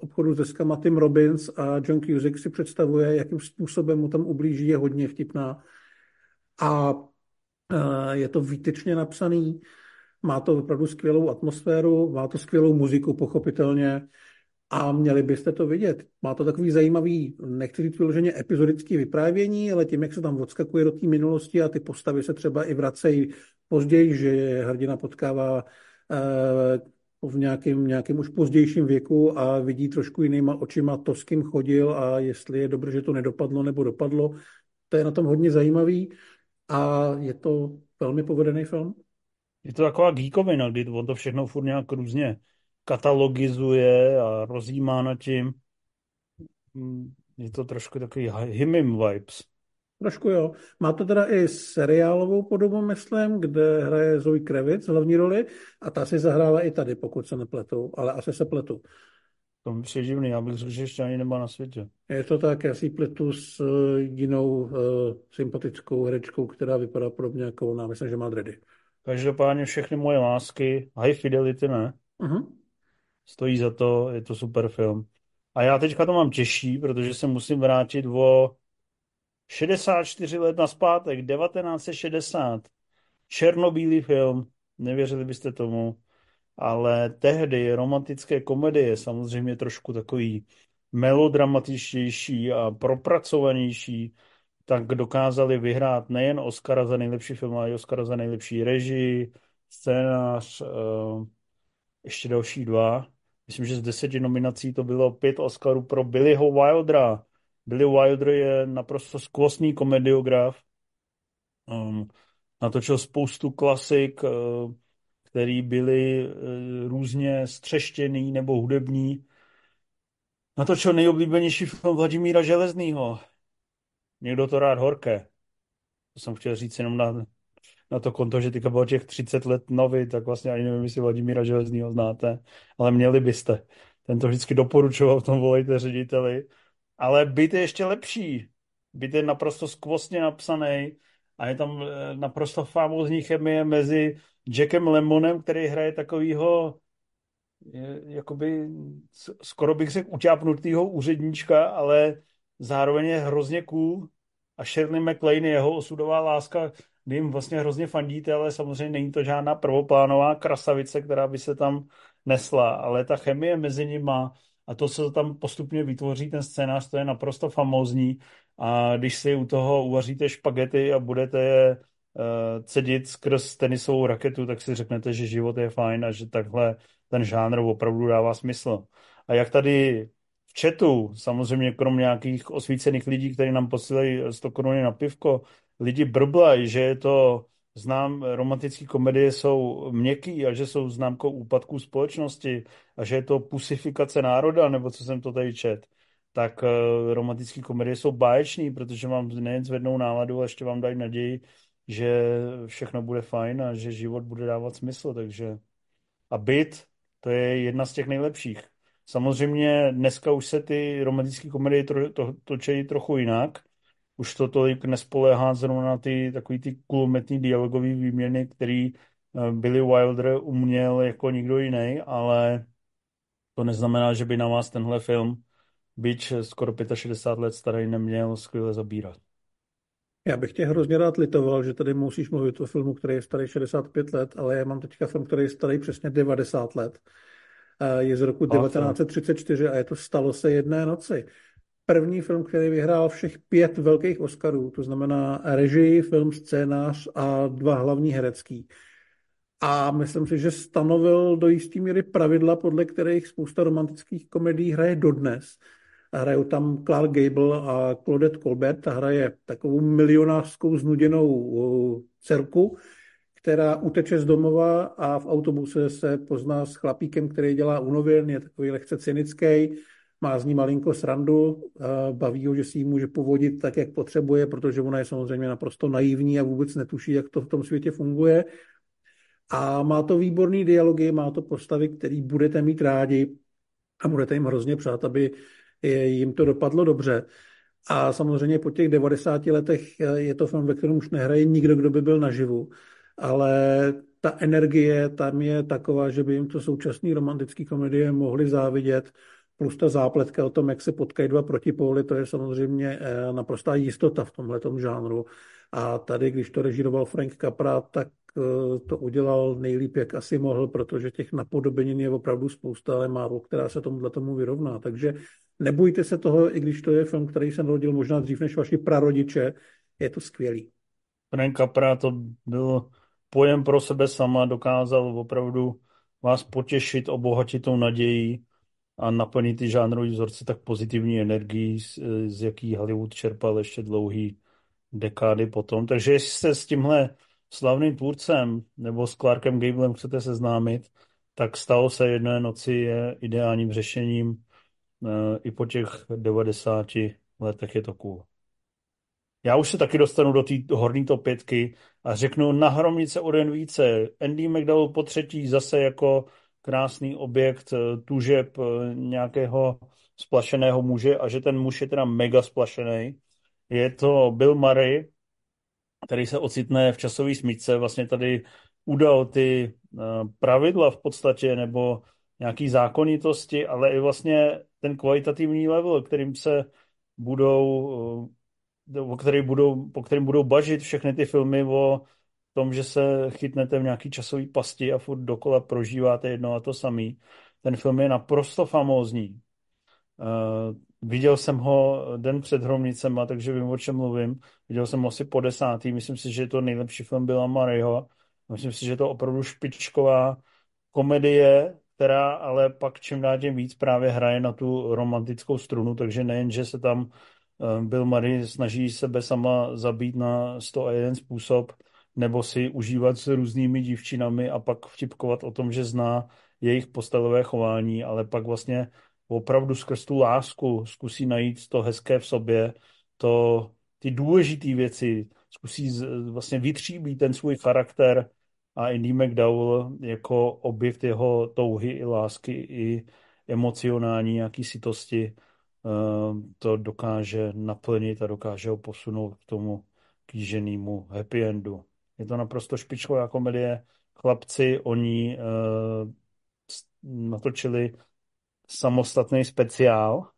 obchodu se skama Tim Robbins a John Cusack si představuje, jakým způsobem mu tam ublíží, je hodně vtipná. A uh, je to výtečně napsaný, má to opravdu skvělou atmosféru, má to skvělou muziku, pochopitelně. A měli byste to vidět. Má to takový zajímavý, nechci říct vyloženě epizodický vyprávění, ale tím, jak se tam odskakuje do té minulosti a ty postavy se třeba i vracejí později, že hrdina potkává eh, v nějakém, nějakém už pozdějším věku a vidí trošku jinýma očima to, s kým chodil a jestli je dobře, že to nedopadlo nebo dopadlo. To je na tom hodně zajímavý a je to velmi povedený film. Je to taková geekovina, kdy on to všechno furt nějak různě katalogizuje a rozjímá nad tím. Mm, Je to trošku takový himim vibes. Trošku jo. Má to teda i seriálovou podobu, myslím, kde hraje Zoe Kravitz hlavní roli a ta si zahrála i tady, pokud se nepletu, ale asi se pletu. To mi přijde divný, já bych řekl, že ještě ani nemá na světě. Je to tak, já si pletu s uh, jinou uh, sympatickou herečkou, která vypadá podobně jako ona. Myslím, že má dready. Každopádně všechny moje lásky, High Fidelity ne, Uh-huh. Stojí za to, je to super film. A já teďka to mám těžší, protože se musím vrátit o 64 let naspátek, 1960. Černobílý film, nevěřili byste tomu, ale tehdy romantické komedie, samozřejmě trošku takový melodramatičtější a propracovanější, tak dokázali vyhrát nejen Oscara za nejlepší film, ale i Oscara za nejlepší režii, scénář, eh, ještě další dva. Myslím, že z deseti nominací to bylo pět Oscarů pro Billyho Wildera. Billy Wilder je naprosto skvostný komediograf. Um, natočil spoustu klasik, uh, který byly uh, různě střeštěný nebo hudební. Natočil nejoblíbenější film Vladimíra Železnýho. Někdo to rád horké. To jsem chtěl říct jenom na, na to konto, že teďka bylo těch 30 let nový, tak vlastně ani nevím, jestli Vladimíra Železnýho znáte, ale měli byste. Ten to vždycky doporučoval v tom volejte řediteli. Ale byt je ještě lepší. Byt je naprosto skvostně napsaný a je tam eh, naprosto famózní chemie mezi Jackem Lemonem, který hraje takovýho je, jakoby skoro bych řekl utápnutýho úředníčka, ale zároveň je hrozně cool a Shirley MacLaine je jeho osudová láska, kdy jim vlastně hrozně fandíte, ale samozřejmě není to žádná prvoplánová krasavice, která by se tam nesla, ale ta chemie mezi nima a to, co tam postupně vytvoří ten scénář, to je naprosto famózní a když si u toho uvaříte špagety a budete je uh, cedit skrz tenisovou raketu, tak si řeknete, že život je fajn a že takhle ten žánr opravdu dává smysl. A jak tady v chatu, samozřejmě krom nějakých osvícených lidí, kteří nám posílají 100 koruny na pivko, lidi brblají, že je to znám, romantické komedie jsou měkký a že jsou známkou úpadku společnosti a že je to pusifikace národa, nebo co jsem to tady čet, tak uh, romantické komedie jsou báječný, protože vám nejen zvednou náladu, ale ještě vám dají naději, že všechno bude fajn a že život bude dávat smysl, takže a byt, to je jedna z těch nejlepších. Samozřejmě dneska už se ty romantické komedie tro, to, točejí trochu jinak. Už to tolik nespoléhá zrovna na ty takový ty kulometní dialogové výměny, který eh, Billy Wilder uměl jako nikdo jiný, ale to neznamená, že by na vás tenhle film, byť skoro 65 let starý, neměl skvěle zabírat. Já bych tě hrozně rád litoval, že tady musíš mluvit o filmu, který je starý 65 let, ale já mám teďka film, který je starý přesně 90 let. Eh, Je z roku A co? 1934 a je to Stalo se jedné noci. První film, který vyhrál všech pět velkých Oscarů, to znamená režii, film, scénář a dva hlavní herecký. A myslím si, že stanovil do jisté míry pravidla, podle kterých spousta romantických komedií hraje dodnes. A hrajou tam Clark Gable a Claudette Colbert. Ta hraje takovou milionářskou znuděnou dcerku, která uteče z domova a v autobuse se pozná s chlapíkem, který dělá u novin, je takový lehce cynický, má z ní malinko srandu, a baví ho, že si ji může povodit tak, jak potřebuje, protože ona je samozřejmě naprosto naivní a vůbec netuší, jak to v tom světě funguje. A má to výborný dialogy, má to postavy, který budete mít rádi a budete jim hrozně přát, aby jim to dopadlo dobře. A samozřejmě po těch 90 letech je to film, ve kterém už nehraje nikdo, kdo by byl naživu. Ale ta energie tam je taková, že by jim to současné romantické komedie mohly závidět. Plus ta zápletka o tom, jak se potkají dva protipóly, to je samozřejmě eh, naprostá jistota v tomhletom žánru. A tady, když to režíroval Frank Capra, tak eh, to udělal nejlíp, jak asi mohl, protože těch napodobenin je opravdu spousta, ale málo, která se tomuhle tomu vyrovná. Takže nebojte se toho, i když to je film, který se narodil možná dřív než vaši prarodiče, je to skvělý. Frank Capra to byl pojem pro sebe sama, dokázal opravdu vás potěšit, obohatit tou nadějí a naplnit ty žánrové vzorce tak pozitivní energií, z, z jaký Hollywood čerpal ještě dlouhý dekády potom. Takže jestli jste s tímhle slavným tvůrcem nebo s Clarkem Gablem chcete seznámit, tak stalo se jedné noci je ideálním řešením. Eh, I po těch 90 letech je to cool. Já už se taky dostanu do té horní top pětky a řeknu na hromnice o den více. Andy McDowell po třetí zase jako krásný objekt eh, tužeb eh, nějakého splašeného muže a že ten muž je teda mega splašený. Je to Bill Murray, který se ocitne v časové smyčce, vlastně tady udal ty eh, pravidla v podstatě nebo nějaký zákonitosti, ale i vlastně ten kvalitativní level, kterým se budou, o který budou, po kterým budou bažit všechny ty filmy o tom, že se chytnete v nějaký časový pasti a furt dokola prožíváte jedno a to samý. Ten film je naprosto famózní. Uh, viděl jsem ho den před Hromnicema, takže vím, o čem mluvím. Viděl jsem ho asi po desátý. Myslím si, že to nejlepší film Billa Murrayho. Myslím si, že to opravdu špičková komedie, která ale pak čím dál tím víc právě hraje na tu romantickou strunu, takže nejen, že se tam uh, Bill Murray snaží sebe sama zabít na 101 způsob, nebo si užívat s různými dívčinami a pak vtipkovat o tom, že zná jejich postavové chování, ale pak vlastně opravdu skrz tu lásku zkusí najít to hezké v sobě, to, ty důležité věci, zkusí vlastně vytříbit ten svůj charakter a Andy McDowell jako objekt jeho touhy i lásky i emocionální nějaký sitosti eh, to dokáže naplnit a dokáže ho posunout k tomu kýženému happy endu. Je to naprosto špičková komedie. Chlapci, oni uh, natočili samostatný speciál.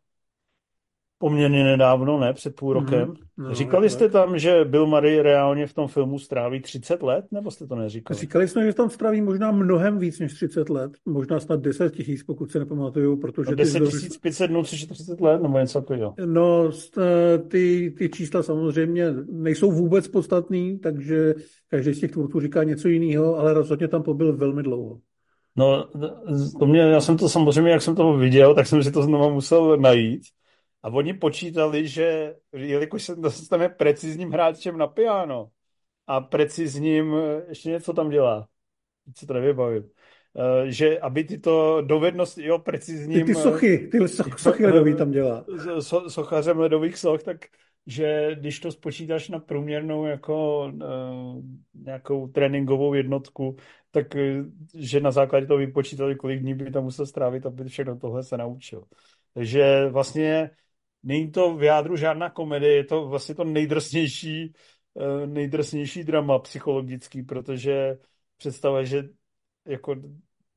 Poměrně nedávno, ne? Před půl mhm. rokem. Mm-hmm. No, Říkali jste tam, že Bill Murray reálně v tom filmu stráví 30 let, nebo jste to neříkali? Říkali jsme, že tam stráví možná mnohem víc než 30 let. Možná snad 10 tisíc, pokud se nepamatuju, protože... No 10 tisíc 500 dnů, což je 30 let, nebo něco takového. No, eh, ty, ty čísla samozřejmě nejsou vůbec podstatný, takže každý z těch tvůrců říká něco jiného, ale rozhodně tam pobyl velmi dlouho. No, to mě, já jsem to samozřejmě, jak jsem to viděl, tak jsem si to znovu musel najít. A oni počítali, že jelikož se dostane precizním hráčem na piano a precizním, ještě něco tam dělá, se to nevybavím, eh, že aby tyto dovednosti, jo, precizním... Ty, ty sochy, ty so, sochy ledový tam dělá. So, sochařem ledových soch, tak že když to spočítáš na průměrnou jako nějakou tréninkovou jednotku, tak že na základě toho vypočítali, kolik dní by tam musel strávit, aby všechno tohle se naučil. Takže vlastně není to v jádru žádná komedie, je to vlastně to nejdrsnější, uh, nejdrsnější drama psychologický, protože představa, že jako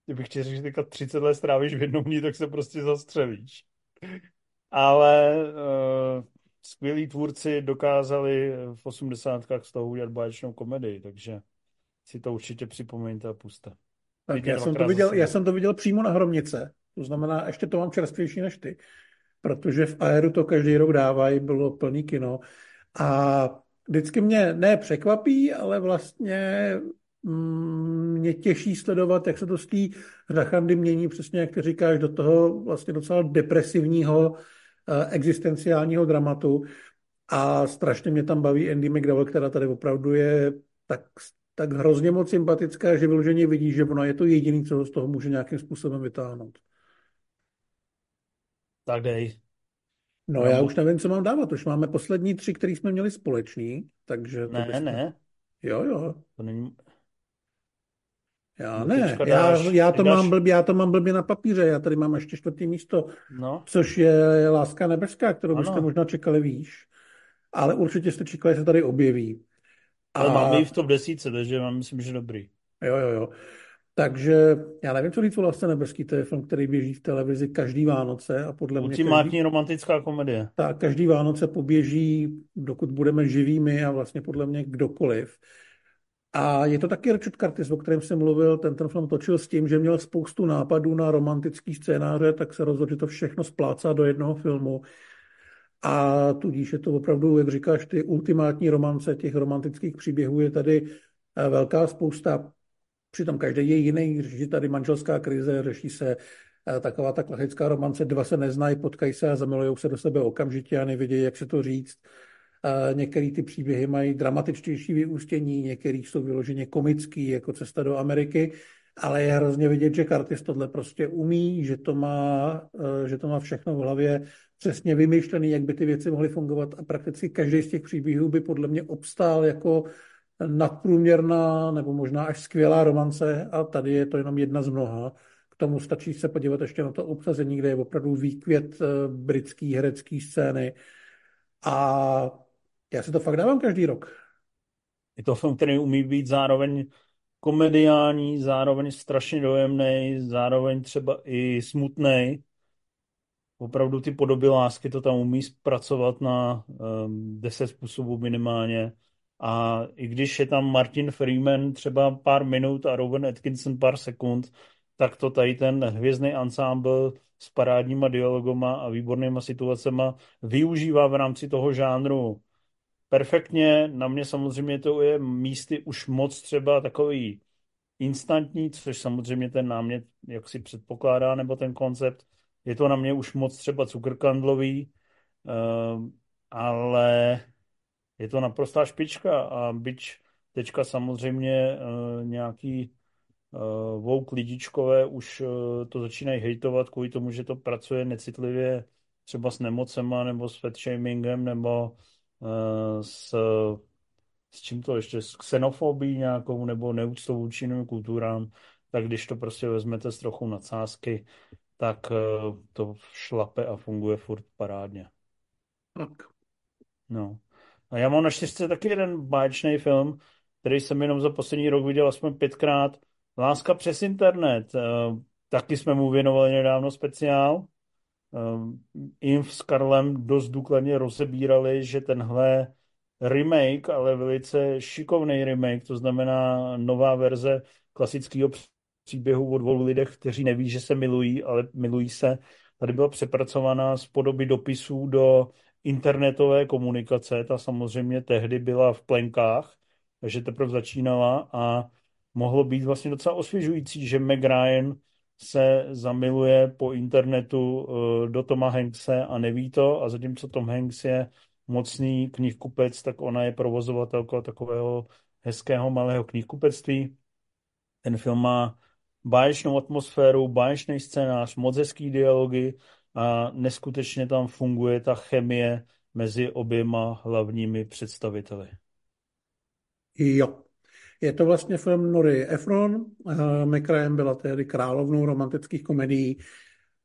kdybych chtěl říct, že teďka 30 let strávíš v jednom dní, tak se prostě zastřelíš. Ale uh, skvělí tvůrci dokázali v osmdesátkách z toho udělat báječnou komedii, takže si to určitě připomeňte a puste. Tak já jsem, to viděl, já jsem to viděl přímo na Hromnice, to znamená, ještě to mám čerstvější než ty, protože v Aeru to každý rok dávají, bylo plný kino a vždycky mě ne překvapí, ale vlastně mm, mě těší sledovat, jak se to z té rachandy mění, přesně jak ty říkáš, do toho vlastně docela depresivního Eh, existenciálního dramatu a strašně mě tam baví Andy McDowell, která tady opravdu je tak, tak hrozně moc sympatická, že vyloženě vidí, že ona je to jediný, co z toho může nějakým způsobem vytáhnout. Tak dej. No, no já už nevím, co mám dávat. Už máme poslední tři, které jsme měli společný, takže... To ne, byste... ne. Jo, jo. To není... Já ne, já, já, to mám blbě, já to mám blbě na papíře, já tady mám ještě čtvrtý místo, no. což je Láska nebeská, kterou ano. byste možná čekali výš, ale určitě jste čekali, že se tady objeví. A... Ale máme ji v top desíce, takže já myslím, že dobrý. Jo, jo, jo. Takže já nevím, co říct o Lásce nebeský, to je film, který běží v televizi každý Vánoce a podle mě... Ultimátní každý... romantická komedie. Tak, každý Vánoce poběží, dokud budeme živými a vlastně podle mě kdokoliv. A je to taky Richard Curtis, o kterém jsem mluvil, ten ten film točil s tím, že měl spoustu nápadů na romantický scénáře, tak se rozhodl, že to všechno splácá do jednoho filmu. A tudíž je to opravdu, jak říkáš, ty ultimátní romance těch romantických příběhů je tady eh, velká spousta. Přitom každý je jiný, řeší tady manželská krize, řeší se eh, taková ta klasická romance, dva se neznají, potkají se a zamilujou se do sebe okamžitě a nevědějí, jak se to říct. Některé ty příběhy mají dramatičtější vyústění, některý jsou vyloženě komický, jako Cesta do Ameriky, ale je hrozně vidět, že Curtis tohle prostě umí, že to má, že to má všechno v hlavě přesně vymýšlený, jak by ty věci mohly fungovat a prakticky každý z těch příběhů by podle mě obstál jako nadprůměrná nebo možná až skvělá romance a tady je to jenom jedna z mnoha. K tomu stačí se podívat ještě na to obsazení, kde je opravdu výkvět eh, britský herecký scény a já si to fakt dávám každý rok. Je to film, který umí být zároveň komediální, zároveň strašně dojemný, zároveň třeba i smutný. Opravdu ty podoby lásky to tam umí zpracovat na um, deset způsobů minimálně. A i když je tam Martin Freeman třeba pár minut a Rowan Atkinson pár sekund, tak to tady ten hvězdný ansámbl s parádníma dialogama a výbornýma situacema využívá v rámci toho žánru perfektně. Na mě samozřejmě to je místy už moc třeba takový instantní, což samozřejmě ten námět, jak si předpokládá, nebo ten koncept, je to na mě už moc třeba cukrkandlový, uh, ale je to naprostá špička a byť teďka samozřejmě uh, nějaký uh, vouk lidičkové už uh, to začínají hejtovat kvůli tomu, že to pracuje necitlivě třeba s nemocema nebo s fatshamingem nebo uh, s, s čím to ještě, s xenofobí nějakou nebo neúctou vůči kulturám, tak když to prostě vezmete s trochu nadsázky, tak to šlape a funguje furt parádně. Tak. No. A já mám na čtyřce taky jeden báječný film, který jsem jenom za poslední rok viděl aspoň pětkrát. Láska přes internet. Eh, taky jsme mu věnovali nedávno speciál. Eh, Inf s Karlem dost důkladně rozebírali, že tenhle remake, ale velice šikovný remake, to znamená nová verze klasického příběhu o dvou lidech, kteří neví, že se milují, ale milují se. Tady byla přepracovaná z podoby dopisů do internetové komunikace, ta samozřejmě tehdy byla v plenkách, takže teprve začínala a mohlo být vlastně docela osvěžující, že Meg Ryan se zamiluje po internetu eh, do Toma Hankse a neví to a zatímco Tom Hanks je mocný knihkupec, tak ona je provozovatelka takového hezkého malého knihkupectví. Ten film má báječnou atmosféru, báječný scénář, moc hezký dialogy a neskutečně tam funguje ta chemie mezi oběma hlavními představiteli. Jo. Je to vlastně film Nory Efron. McRae byla tehdy královnou romantických komedií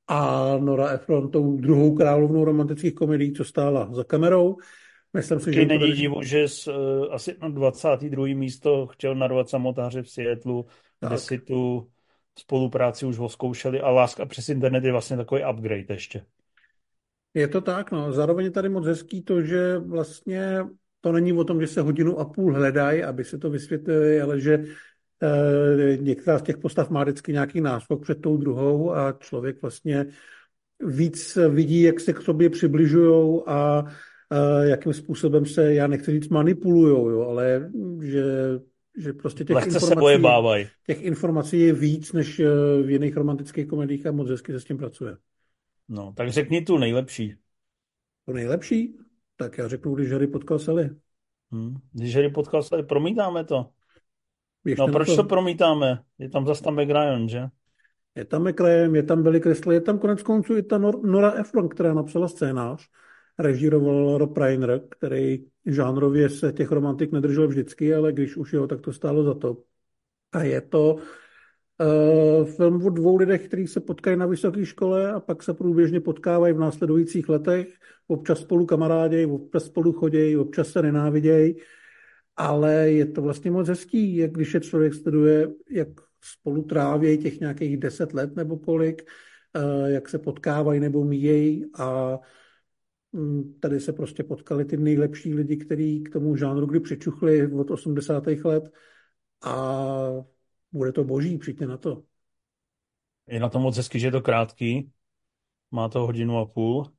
a Nora Efron tou druhou královnou romantických komedií, co stála za kamerou. Myslím si, že není divu, že z, uh, asi na 22. místo chtěl narvat samotáře v Seattleu, kde si tu spolupráci už zkoušeli a láska přes internet je vlastně takový upgrade ještě. Je to tak, no. Zároveň je tady moc hezký to, že vlastně to není o tom, že se hodinu a půl hledají, aby se to vysvětlili, ale že e, některá z těch postav má vždycky nějaký náskok před tou druhou a člověk vlastně víc vidí, jak se k sobě přibližují a e, jakým způsobem se, já nechci říct manipulujou, jo, ale že že prostě těch informací, těch informací je víc než eh, v jiných romantických komediích a moc hezky se s tím pracuje. No, tak řekni tu nejlepší. To nejlepší? Tak já řeknu, když Harry potkal Sally. Hmm. Když Harry potkal Sally, promítáme to. Běžte no proč to. to promítáme? Je tam zase tam McRyan, že? Je tam McRyan, je tam Billy Crystal, je tam konec konců i ta Nora Ephron, která napsala scénář režíroval Rob Reiner, který žánrově se těch romantik nedržel vždycky, ale když už jo, tak to stálo za to. A je to uh, film o dvou lidech, kteří se potkají na vysoké škole a pak se průběžně potkávají v následujících letech. Občas spolu kamarádějí, občas spolu chodějí, občas se nenávidějí. Ale je to vlastně moc hezký, jak když je člověk studuje, jak spolu trávějí těch nějakých deset let nebo kolik, uh, jak se potkávají nebo míjejí a tady se prostě potkali ty nejlepší lidi, kteří k tomu žánru kdy přičuchli od 80. let a bude to boží, přijďte na to. Je na tom moc hezký, že je to krátký, má to hodinu a půl.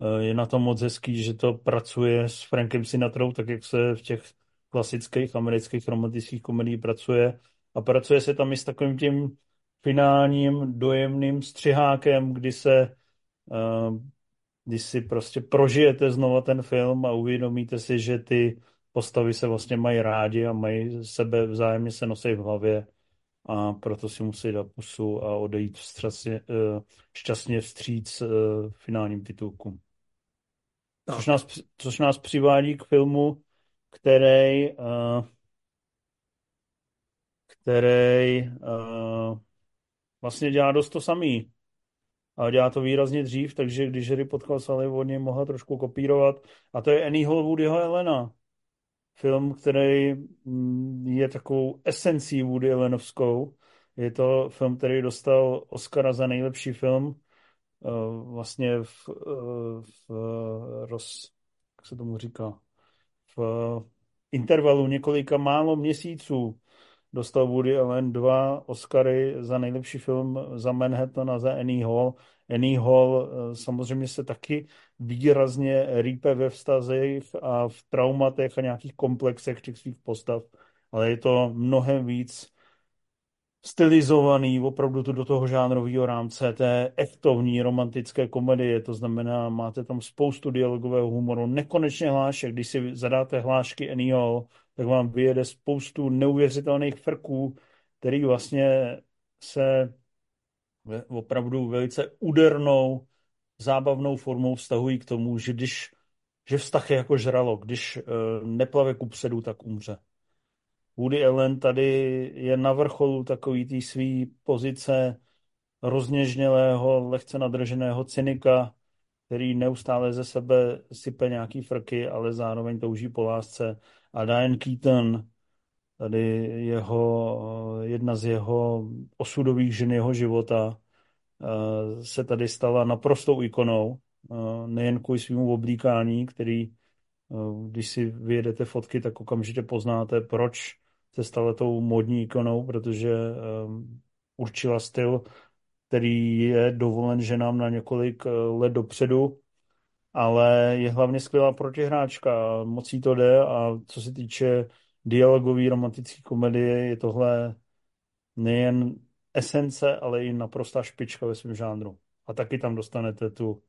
Eh, je na tom moc hezký, že to pracuje s Frankem Sinatrou, tak jak se v těch klasických amerických romantických komedií pracuje. A pracuje se tam i s takovým tím finálním dojemným střihákem, kdy se uh, když si prostě prožijete znova ten film a uvědomíte si, že ty postavy se vlastně mají rádi a mají sebe vzájemně se nosí v hlavě a proto si musí dát pusu a odejít vstřasně, uh, šťastně vstříc uh, finálním titulkům. Což nás, což nás přivádí k filmu, který, uh, který vlastně dělá dost to samý. A dělá to výrazně dřív, takže když Harry potkal Sally, od něj mohla trošku kopírovat. A to je Annie Hall jeho Elena. Film, který mm, je takovou esencí Woody Allenovskou. Je to film, který dostal Oscara za nejlepší film. Eh, vlastně v, eh, v roz, jak se tomu říká, v intervalu několika málo měsíců dostal Woody Allen dva Oscary za nejlepší film za Manhattan a za Annie Hall. Annie Hall eh, samozřejmě se taky výrazně rýpe ve vztazích a v traumatech a nějakých komplexech těch svých postav, ale je to mnohem víc stylizovaný opravdu tu do toho žánrového rámce té eftovní romantické komedie, to znamená, máte tam spoustu dialogového humoru, nekonečně hlášek, když si zadáte hlášky Hall, tak vám vyjede spoustu neuvěřitelných frků, který vlastně se opravdu velice údernou, zábavnou formou vztahují k tomu, že když že vztah je jako žralo, když uh, neplave ku předu, tak umře. Woody Allen tady je na vrcholu takový té svý pozice rozněžnělého, lehce nadrženého cynika, který neustále ze sebe sype nějaký frky, ale zároveň touží po lásce. A Diane Keaton, tady jeho, jedna z jeho osudových žen jeho života, eh, se tady stala naprostou ikonou, eh, nejen kvůli svým oblíkání, který, eh, když si vyjedete fotky, tak okamžitě poznáte, proč se stala tou modní ikonou, protože určila styl, který je dovolen ženám na několik let dopředu ale je hlavně skvělá protihráčka, moc jí to jde a co se týče dialogový romantické komedie, je tohle nejen esence, ale i naprostá špička ve svém žánru. A taky tam dostanete tu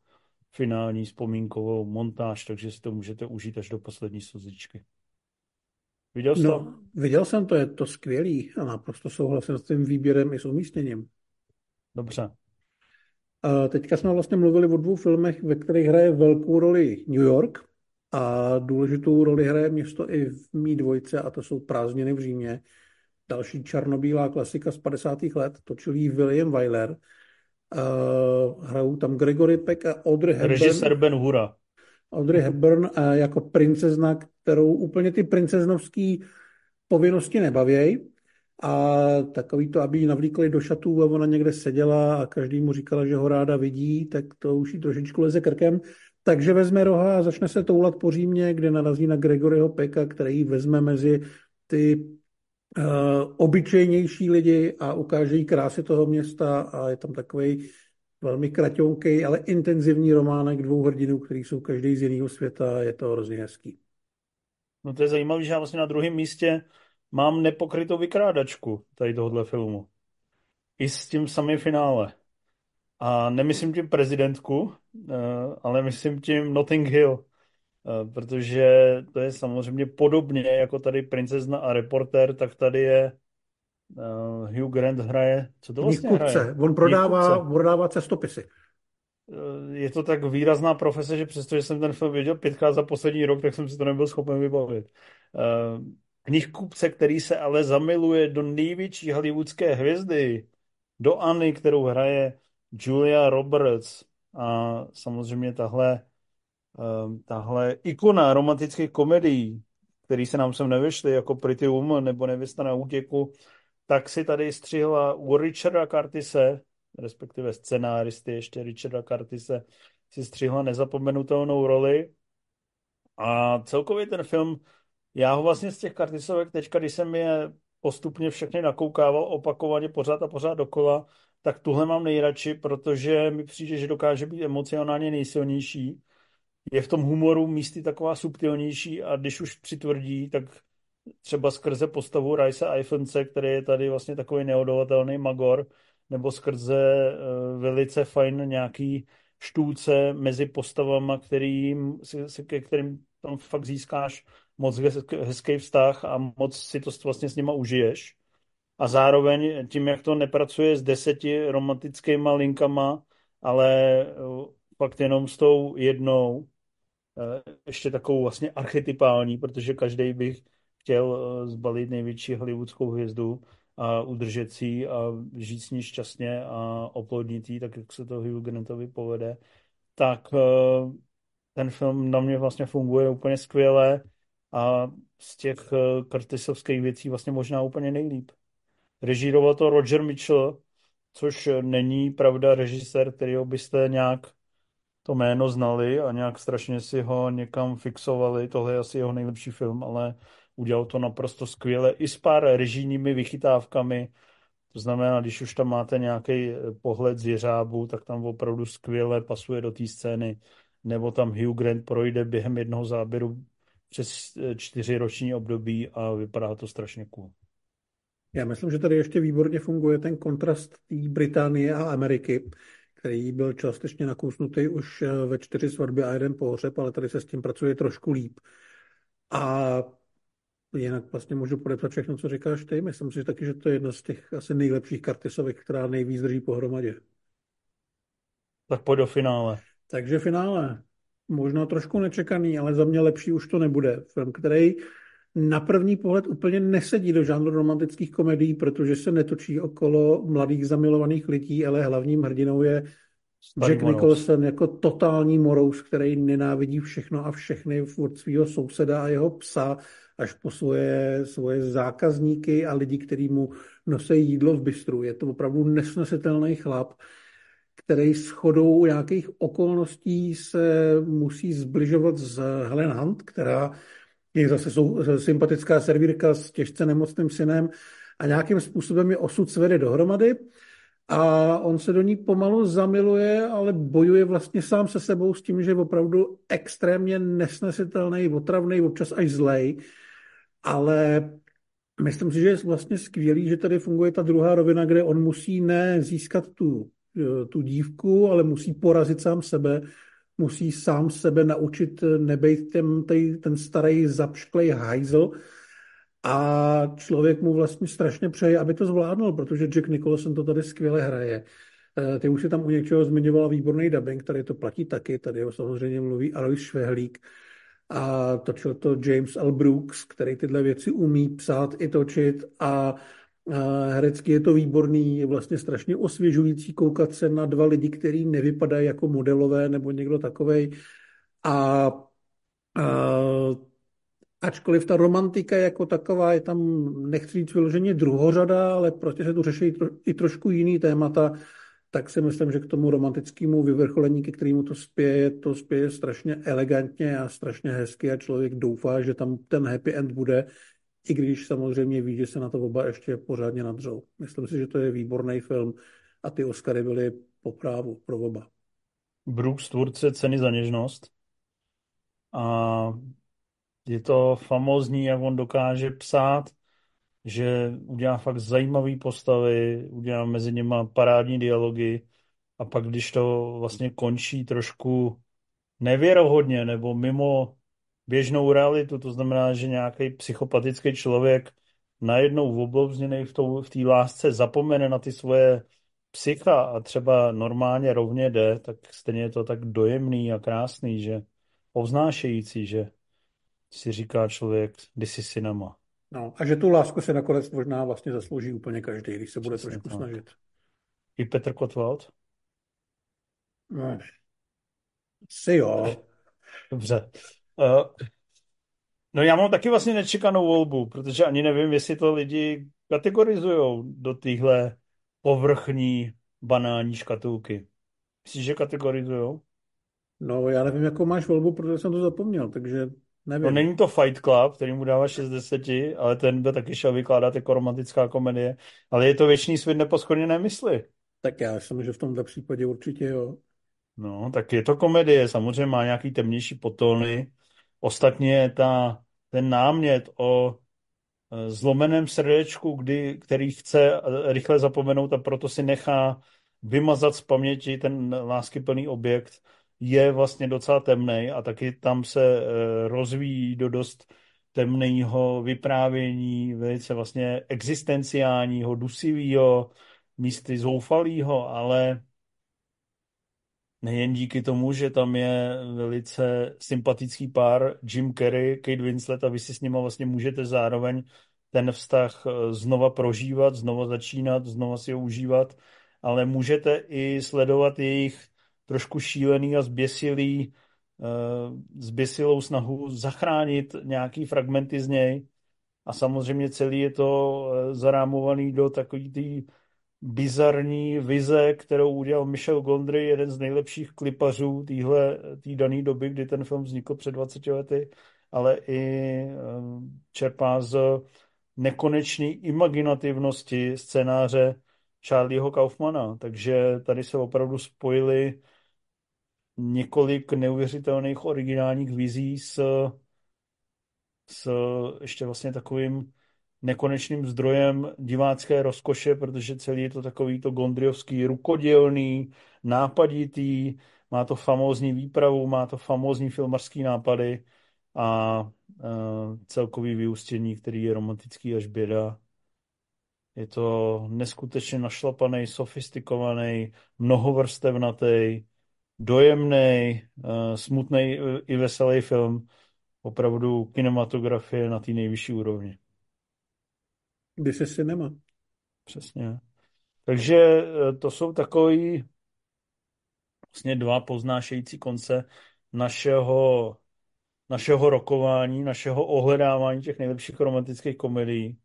finální vzpomínkovou montáž, takže si to můžete užít až do poslední slzičky. Viděl jsi no, to? Viděl jsem to, je to skvělý a naprosto souhlasím s tím výběrem i s umístěním. Dobře. A teďka jsme vlastně mluvili o dvou filmech, ve kterých hraje velkou roli New York a důležitou roli hraje město i v mý dvojce a to jsou prázdniny v Římě. Další černobílá klasika z 50. let, točil jí William Wyler. Uh, hrajou tam Gregory Peck a Audrey Hepburn. Režisér Ben Hura. Audrey Hepburn uh, jako princezna, kterou úplně ty princeznovské povinnosti nebavějí. A takový to, aby ji navlíkli do šatů a ona někde seděla a každý mu říkala, že ho ráda vidí, tak to už jí trošičku leze krkem. Takže vezme roha a začne se toulat po Římě, kde narazí na Gregoryho Peka, který vezme mezi ty uh, obyčejnější lidi a ukáže jí krásy toho města a je tam takový velmi kraťonký, ale intenzivní románek dvou hrdinů, který jsou každý z jiného světa. Je to hrozně hezký. No to je zajímavé, že já vlastně na druhém místě mám nepokrytou vykrádačku tady tohohle filmu. I s tím samým finále. A nemyslím tím prezidentku, eh, ale myslím tím Notting Hill. Eh, protože to je samozřejmě podobně jako tady princezna a reporter, tak tady je uh, Hugh Grant hraje, co to vlastně hraje? On prodává, prodává cestopisy. Je to tak výrazná profese, že přestože jsem ten film viděl pětkrát za poslední rok, tak jsem si to nebyl schopen vybavit. Knihkupce, který se ale zamiluje do největší hollywoodské hvězdy, do Anny, kterou hraje Julia Roberts. A samozřejmě tahle, ehm, tahle ikona romantických komedií, který se nám sem nevešly, jako Pretty Woman nebo Nevěsta na útěku, tak si tady střihla u Richarda Curtise, respektive scenáristy ještě Richarda Curtise, si střihla nezapomenutelnou roli. A celkově ten film já ho vlastně z těch kartisovek teďka, když jsem je postupně všechny nakoukával opakovaně pořád a pořád dokola, tak tuhle mám nejradši, protože mi přijde, že dokáže být emocionálně nejsilnější. Je v tom humoru místy taková subtilnější a když už přitvrdí, tak třeba skrze postavu Rice Eiffence, který je tady vlastně takový neodolatelný magor, nebo skrze uh, velice fajn nějaký štůlce mezi postavama, kterým, se, se, ke kterým tam fakt získáš moc hezký vztah a moc si to vlastně s nima užiješ. A zároveň tím, jak to nepracuje s deseti romantickýma linkama, ale fakt jenom s tou jednou, eh, ještě takovou vlastně archetypální, protože každý bych chtěl eh, zbalit největší hollywoodskou hvězdu a udržet si a žít s ní šťastně a oplodnit jí, tak jak se to Hugh Grantovi povede, tak eh, ten film na mě vlastně funguje úplně skvěle a z těch Curtisovských věcí vlastně možná úplně nejlíp. Režíroval to Roger Mitchell, což není pravda režisér, kterýho byste nějak to jméno znali a nějak strašně si ho někam fixovali. Tohle je asi jeho nejlepší film, ale udělal to naprosto skvěle i s pár režijními vychytávkami. To znamená, když už tam máte nějaký pohled z jeřábu, tak tam opravdu skvěle pasuje do té scény. Nebo tam Hugh Grant projde během jednoho záběru přes čtyři roční období a vypadá to strašně cool. Já myslím, že tady ještě výborně funguje ten kontrast té Británie a Ameriky, který byl částečně nakousnutý už eh, ve čtyři svatby a jeden pohřeb, ale tady se s tím pracuje trošku líp. A jinak vlastně můžu podepsat všechno, co říkáš ty. Myslím si že taky, že to je jedna z těch asi nejlepších kartisovek, která nejvíc drží pohromadě. Tak pojď do finále. Takže finále. Možná trošku nečekaný, ale za mě lepší už to nebude. Film, který na první pohled úplně nesedí do žánru romantických komedií, protože se netočí okolo mladých zamilovaných lidí, ale hlavním hrdinou je Starý Jack morous. Nicholson jako totální morous, který nenávidí všechno a všechny od svého souseda a jeho psa až po svoje, svoje zákazníky a lidi, kteří mu nosí jídlo v bistru. Je to opravdu nesnesitelný chlap, který s chodou nějakých okolností se musí zbližovat s Helen Hunt, která je zase jsou, sympatická servírka s těžce nemocným synem a nějakým způsobem je osud svede dohromady. A on se do ní pomalu zamiluje, ale bojuje vlastně sám se sebou s tím, že je opravdu extrémně nesnesitelný, otravný, občas až zlej, ale myslím si, že je vlastně skvělý, že tady funguje ta druhá rovina, kde on musí ne získat tu, tu dívku, ale musí porazit sám sebe, musí sám sebe naučit nebejt ten, ten, starý zapšklej hajzl a člověk mu vlastně strašně přeje, aby to zvládnul, protože Jack Nicholson to tady skvěle hraje. Eh, ty už si tam u něčeho zmiňovala výborný dubbing, tady to platí taky, tady ho samozřejmě mluví Alois Švehlík a točil to James L. Brooks, který tyhle věci umí psát i točit a Herecky je to výborný, je vlastně strašně osvěžující koukat se na dva lidi, kteří nevypadají jako modelové nebo někdo takovej. A, a ačkoliv ta romantika jako taková je tam, nechci říct vyloženě druhořada, ale prostě se tu řeší i trošku jiný témata, tak si myslím, že k tomu romantickému vyvrcholení, ke kterému to spěje, to spěje strašně elegantně a strašně hezky a člověk doufá, že tam ten happy end bude, i když samozřejmě ví, že se na to oba ještě pořádně nadřou. Myslím si, že to je výborný film a ty Oscary byly po právu pro oba. Brooks tvůrce ceny za něžnost a je to famózní, jak on dokáže psát, že udělá fakt zajímavé postavy, udělá mezi nimi parádní dialogy a pak, když to vlastně končí trošku nevěrohodně nebo mimo běžnou realitu, to znamená, že nějaký psychopatický člověk najednou v, v té lásce zapomene na ty svoje psycha a třeba normálně rovně jde, tak stejně je to tak dojemný a krásný, že povznášející, že si říká člověk, kdy jsi cinema. No, a že tu lásku se nakonec možná vlastně zaslouží úplně každý, když se bude Přesně trošku tak. snažit. I Petr Kotwald? No, si jo. Dobře. Uh, no já mám taky vlastně nečekanou volbu, protože ani nevím, jestli to lidi kategorizují do téhle povrchní banální škatulky. Myslíš, že kategorizují? No já nevím, jakou máš volbu, protože jsem to zapomněl, takže nevím. No není to Fight Club, který mu dává 6 10, ale ten by taky šel vykládat jako romantická komedie, ale je to věčný svět neposchodněné mysli. Tak já myslím, že v tomto případě určitě jo. No, tak je to komedie, samozřejmě má nějaký temnější potony, Ostatně ta, ten námět o e, zlomeném srdečku, kdy, který chce rychle zapomenout a proto si nechá vymazat z paměti ten láskyplný objekt, je vlastně docela temný a taky tam se eh, rozvíjí do dost temného vyprávění, velice vlastně existenciálního, dusivého, místy zoufalého, ale nejen díky tomu, že tam je velice sympatický pár Jim Carrey, Kate Winslet a vy si s nima vlastně můžete zároveň ten vztah eh, znova prožívat, znova začínat, znova si ho užívat, ale můžete i sledovat jejich trošku šílený a zběsilý, eh, zběsilou snahu zachránit nějaký fragmenty z něj. A samozřejmě celý je to eh, zarámovaný do takový tý bizarní vize, kterou udělal Michel Gondry, jeden z nejlepších klipařů téhle tý dané doby, kdy ten film vznikl před 20 lety, ale i eh, čerpá z nekonečné imaginativnosti scénáře Charlieho Kaufmana. Takže tady se opravdu spojili několik neuvěřitelných originálních vizí s, s ještě vlastně takovým nekonečným zdrojem divácké rozkoše, protože celý je to takový to gondriovský rukodělný, nápaditý, má to famózní výpravu, má to famózní filmařský nápady a uh, celkový vyústění, který je romantický až běda. Je to neskutečně našlapaný, sofistikovaný, mnohovrstevnatý, dojemný, uh, smutný uh, i veselý film. Opravdu kinematografie na té nejvyšší úrovni. Kdy se cinema. Přesně. Takže to jsou takový vlastně dva poznášející konce našeho, našeho rokování, našeho ohledávání těch nejlepších romantických komedií.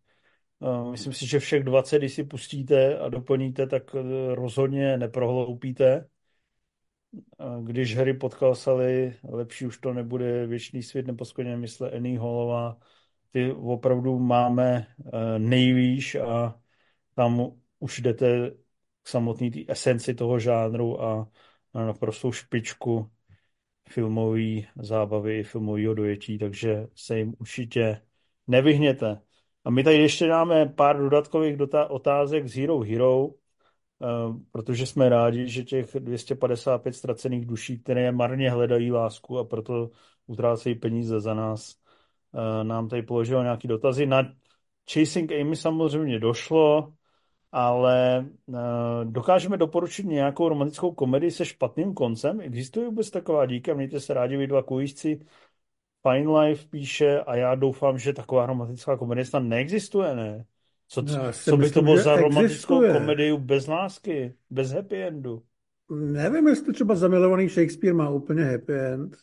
Myslím si, že všech 20, když si pustíte a doplníte, tak rozhodně neprohloupíte. Když Harry potkal Sally, lepší už to nebude, věčný svět neposkoně mysle Annie Hallová, ty opravdu máme eh, nejvýš a tam už jdete k samotné té esenci toho žánru a na naprostou špičku filmové zábavy i filmového dojetí, takže se jim určitě nevyhněte. A my tady ještě dáme pár dodatkových otázek z Hero Hero, eh, protože jsme rádi, že těch 255 ztracených duší, které marně hledají lásku a proto utrácejí peníze za nás, nám tady položil nějaký dotazy. Na Chasing Amy samozřejmě došlo, ale eh, dokážeme doporučit nějakou romantickou komedii se špatným koncem? Existuje vůbec taková díka? Mějte se rádi vy dva kujíčci. Fine Life píše a já doufám, že taková romantická komedie snad neexistuje, ne? Co, co, co by to bylo za romantickou komedii bez lásky, bez happy endu? Nevím, jestli třeba zamilovaný Shakespeare má úplně happy end.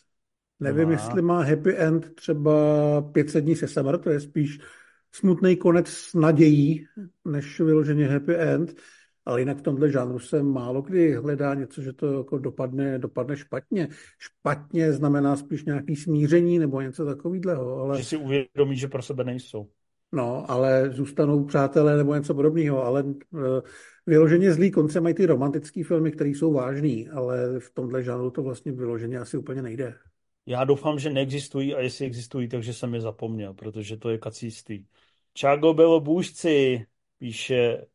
Nevím, má. jestli má happy end třeba 500 dní se summer, to je spíš smutný konec s nadějí, než vyloženě happy end, ale jinak v tomhle žánru se málo kdy hledá něco, že to jako dopadne, dopadne špatně. Špatně znamená spíš nějaký smíření nebo něco takového. Ale... Že si uvědomí, že pro sebe nejsou. No, ale zůstanou přátelé nebo něco podobného, ale uh, vyloženě zlý konce mají ty romantické filmy, které jsou vážný, ale v tomhle žánru to vlastně vyloženě asi úplně nejde. Já doufám, že neexistují a jestli existují, takže jsem je zapomněl, protože to je kacístý. Čago bylo bůžci, píše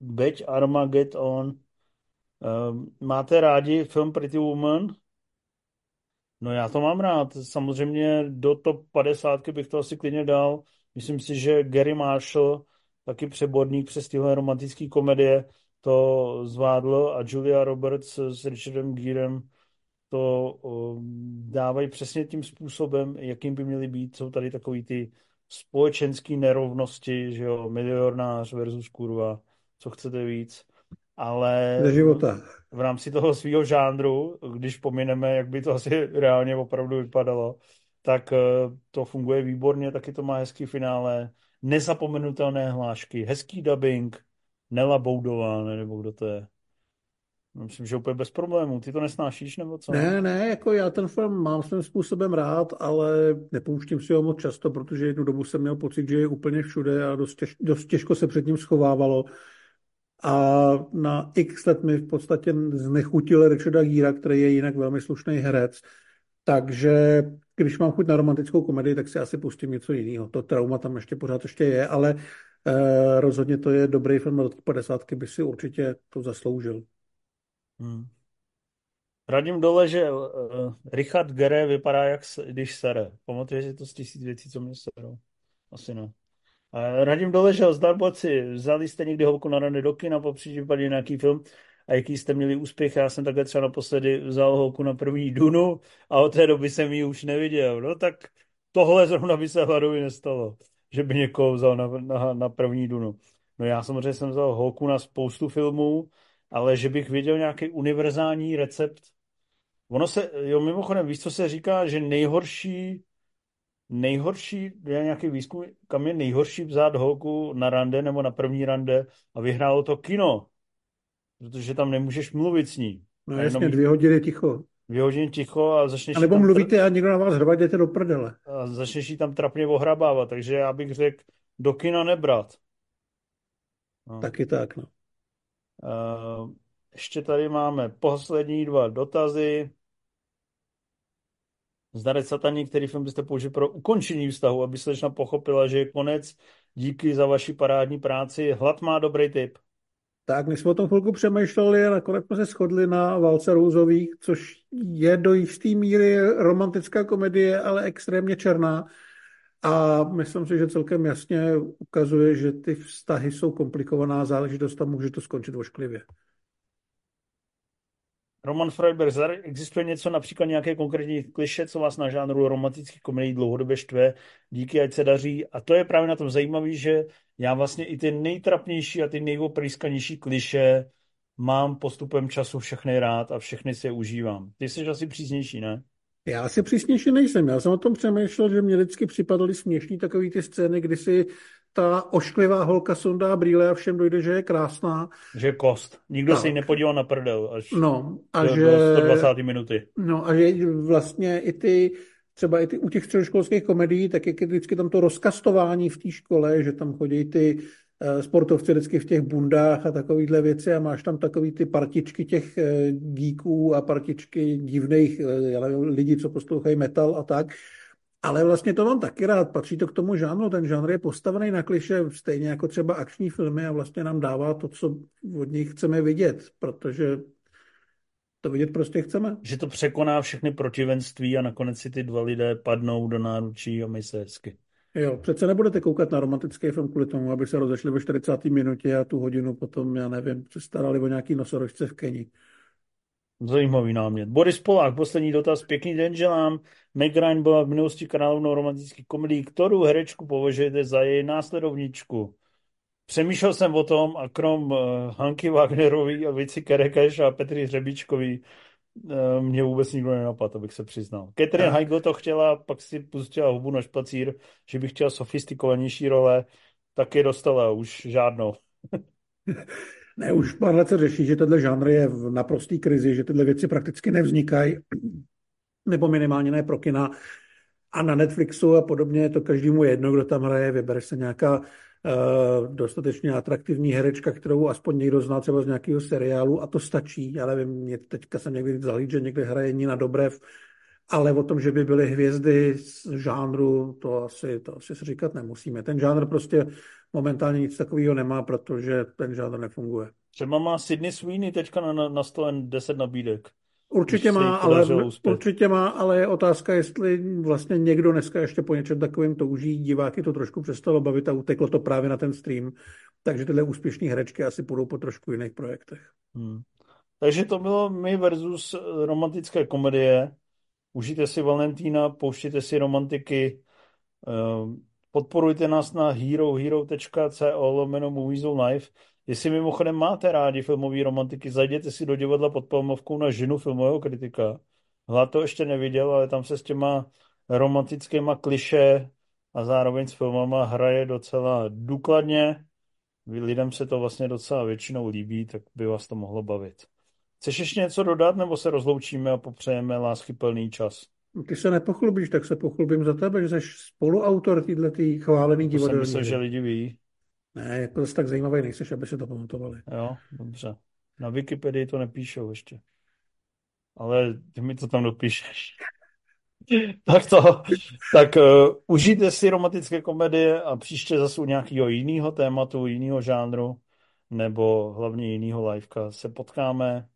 Beď Armageddon. Um, máte rádi film Pretty Woman? No já to mám rád. Samozřejmě do top 50 bych to asi klidně dal. Myslím si, že Gary Marshall, taky přeborník přes tyhle romantické komedie, to zvládl a Julia Roberts s Richardem Gearem to dávají přesně tím způsobem, jakým by měly být. Jsou tady takový ty společenské nerovnosti, že jo, milionář versus kurva, co chcete víc. Ale Ze života. v rámci toho svého žánru, když pomineme, jak by to asi reálně opravdu vypadalo, tak e, to funguje výborně, taky to má hezký finále, nezapomenutelné hlášky, hezký dubbing, Nela Boudová, nebo kdo to je. Myslím, že úplně bez problémů. Ty to nesnášíš, nebo co? Ne, ne, jako já ten film mám svým způsobem rád, ale nepouštím si ho moc často, protože jednu dobu jsem měl pocit, že je úplně všude a dost, těž, dost těžko se před ním schovávalo. A na x let mi v podstatě znechutil Richarda Gíra, který je jinak velmi slušný herec. Takže když mám chuť na romantickou komedii, tak si asi pustím něco jiného. To trauma tam ještě pořád ještě je, ale eh, rozhodně to je dobrý film do 50, by si určitě to zasloužil. Hmm. Radím dole, že uh, Richard Gere vypadá, jak když sere. Pamatuješ si to z tisíc věcí, co mě serou? Asi ne. A radím dole, že zdarboci, vzali jste někdy holku na rany do kina, po případě nějaký film a jaký jste měli úspěch. Já jsem takhle třeba naposledy vzal holku na první Dunu a od té doby jsem ji už neviděl. No tak tohle zrovna by se Hladovi nestalo, že by někoho vzal na, na, na první Dunu. No já samozřejmě jsem vzal holku na spoustu filmů, ale že bych viděl nějaký univerzální recept. Ono se, jo, mimochodem, víš, co se říká, že nejhorší nejhorší, je nějaký výzkum, kam je nejhorší vzát holku na rande nebo na první rande a vyhrálo to kino, protože tam nemůžeš mluvit s ní. No jasně, dvě hodiny ticho. Dvě hodiny ticho a začneš... A nebo mluvíte a někdo na vás hrvat, jdete do prdele. A začneš jí tam trapně ohrabávat, takže já bych řekl, do kina nebrat. No. Taky tak, no. Uh, ještě tady máme poslední dva dotazy. Zdarec sataní, který film byste použili pro ukončení vztahu, aby slečna pochopila, že je konec. Díky za vaši parádní práci. Hlad má dobrý tip. Tak, my jsme o tom chvilku přemýšleli a nakonec jsme se shodli na Válce Rouzových, což je do jisté míry romantická komedie, ale extrémně černá. A myslím si, že celkem jasně ukazuje, že ty vztahy jsou komplikovaná záležitost a může to skončit ošklivě. Roman Freiberg, existuje něco, například nějaké konkrétní kliše, co vás na žánru romantických komedií dlouhodobě štve, díky, ať se daří. A to je právě na tom zajímavé, že já vlastně i ty nejtrapnější a ty nejvoprýskanější kliše mám postupem času všechny rád a všechny si je užívám. Ty jsi asi přísnější, ne? Já asi přísnější nejsem. Já jsem o tom přemýšlel, že mě vždycky připadaly směšní takové ty scény, kdy si ta ošklivá holka sundá brýle a všem dojde, že je krásná. Že kost. Nikdo tak. se jí nepodíval na prdel až no, a do, že, do 120. minuty. No a že vlastně i ty třeba i ty, u těch středoškolských komedií, tak jak je vždycky tam to rozkastování v té škole, že tam chodí ty sportovci vždycky v těch bundách a takovýhle věci a máš tam takový ty partičky těch díků a partičky divných uh, lidí, co poslouchají metal a tak. Ale vlastně to mám taky rád, patří to k tomu žánru, ten žánr je postavený na kliše, stejně jako třeba akční filmy a vlastně nám dává to, co od nich chceme vidět, protože to vidět prostě chceme. Že to překoná všechny protivenství a nakonec si ty dva lidé padnou do náručí a my se hezky. Jo, přece nebudete koukat na romantický film kvůli tomu, aby se rozešli ve 40. minutě a tu hodinu potom, já nevím, se starali o nějaký nosorožce v Keni. Zajímavý námět. Boris Polák, poslední dotaz. Pěkný den želám. Meg Ryan byla v minulosti královnou romantický komedii. Kterou herečku považujete za její následovničku? Přemýšlel jsem o tom a krom uh, Hanky Wagnerový a Vici Kerekeš a Petry Hřebíčkový uh, mě vůbec nikdo nenapad, abych se přiznal. Catherine Heigl to chtěla, pak si pustila hubu na špacír, že bych chtěla sofistikovanější role, tak je dostala už žádnou. (laughs) Ne, už pár let se řeší, že tenhle žánr je v naprostý krizi, že tyhle věci prakticky nevznikají, (clears throat) nebo minimálně ne pro kina. A na Netflixu a podobně je to každému jedno, kdo tam hraje, vybere se nějaká dostatečně atraktivní herečka, kterou aspoň někdo zná třeba z nějakého seriálu a to stačí. Já nevím, mě teďka jsem někdy zahlíd, že někde hraje Nina Dobrev, ale o tom, že by byly hvězdy z žánru, to asi, to asi se říkat nemusíme. Ten žánr prostě momentálně nic takového nemá, protože ten žádný nefunguje. Třeba má Sydney Sweeney teďka na, na, na stole 10 nabídek. Určitě má, ale, určitě má, ale je otázka, jestli vlastně někdo dneska ještě po něčem takovým touží. Diváky to trošku přestalo bavit a uteklo to právě na ten stream. Takže tyhle úspěšné herečky asi půjdou po trošku jiných projektech. Hmm. Takže to bylo my versus romantické komedie. Užijte si Valentína, pouštěte si romantiky. Ehm, Podporujte nás na herohero.co lomeno Movies Live. Jestli mimochodem máte rádi filmové romantiky, zajděte si do divadla pod Palmovkou na ženu filmového kritika. Hlad to ještě neviděl, ale tam se s těma romantickýma kliše a zároveň s filmama hraje docela důkladně. Lidem se to vlastně docela většinou líbí, tak by vás to mohlo bavit. Chceš ještě něco dodat, nebo se rozloučíme a popřejeme láskyplný čas? Ty se nepochlubíš, tak se pochlubím za tebe, že jsi spoluautor tý chválený divadelní. Jsem myslel, že lidi ví. Ne, jako zase tak zajímavý nejseš, aby se to pamatovali. Jo, dobře. Na Wikipedii to nepíšou ještě. Ale ty mi to tam dopíšeš. (laughs) tak to, tak uh, užijte si romantické komedie a příště zase u nějakého jiného tématu, jiného žánru, nebo hlavně jiného liveka se potkáme.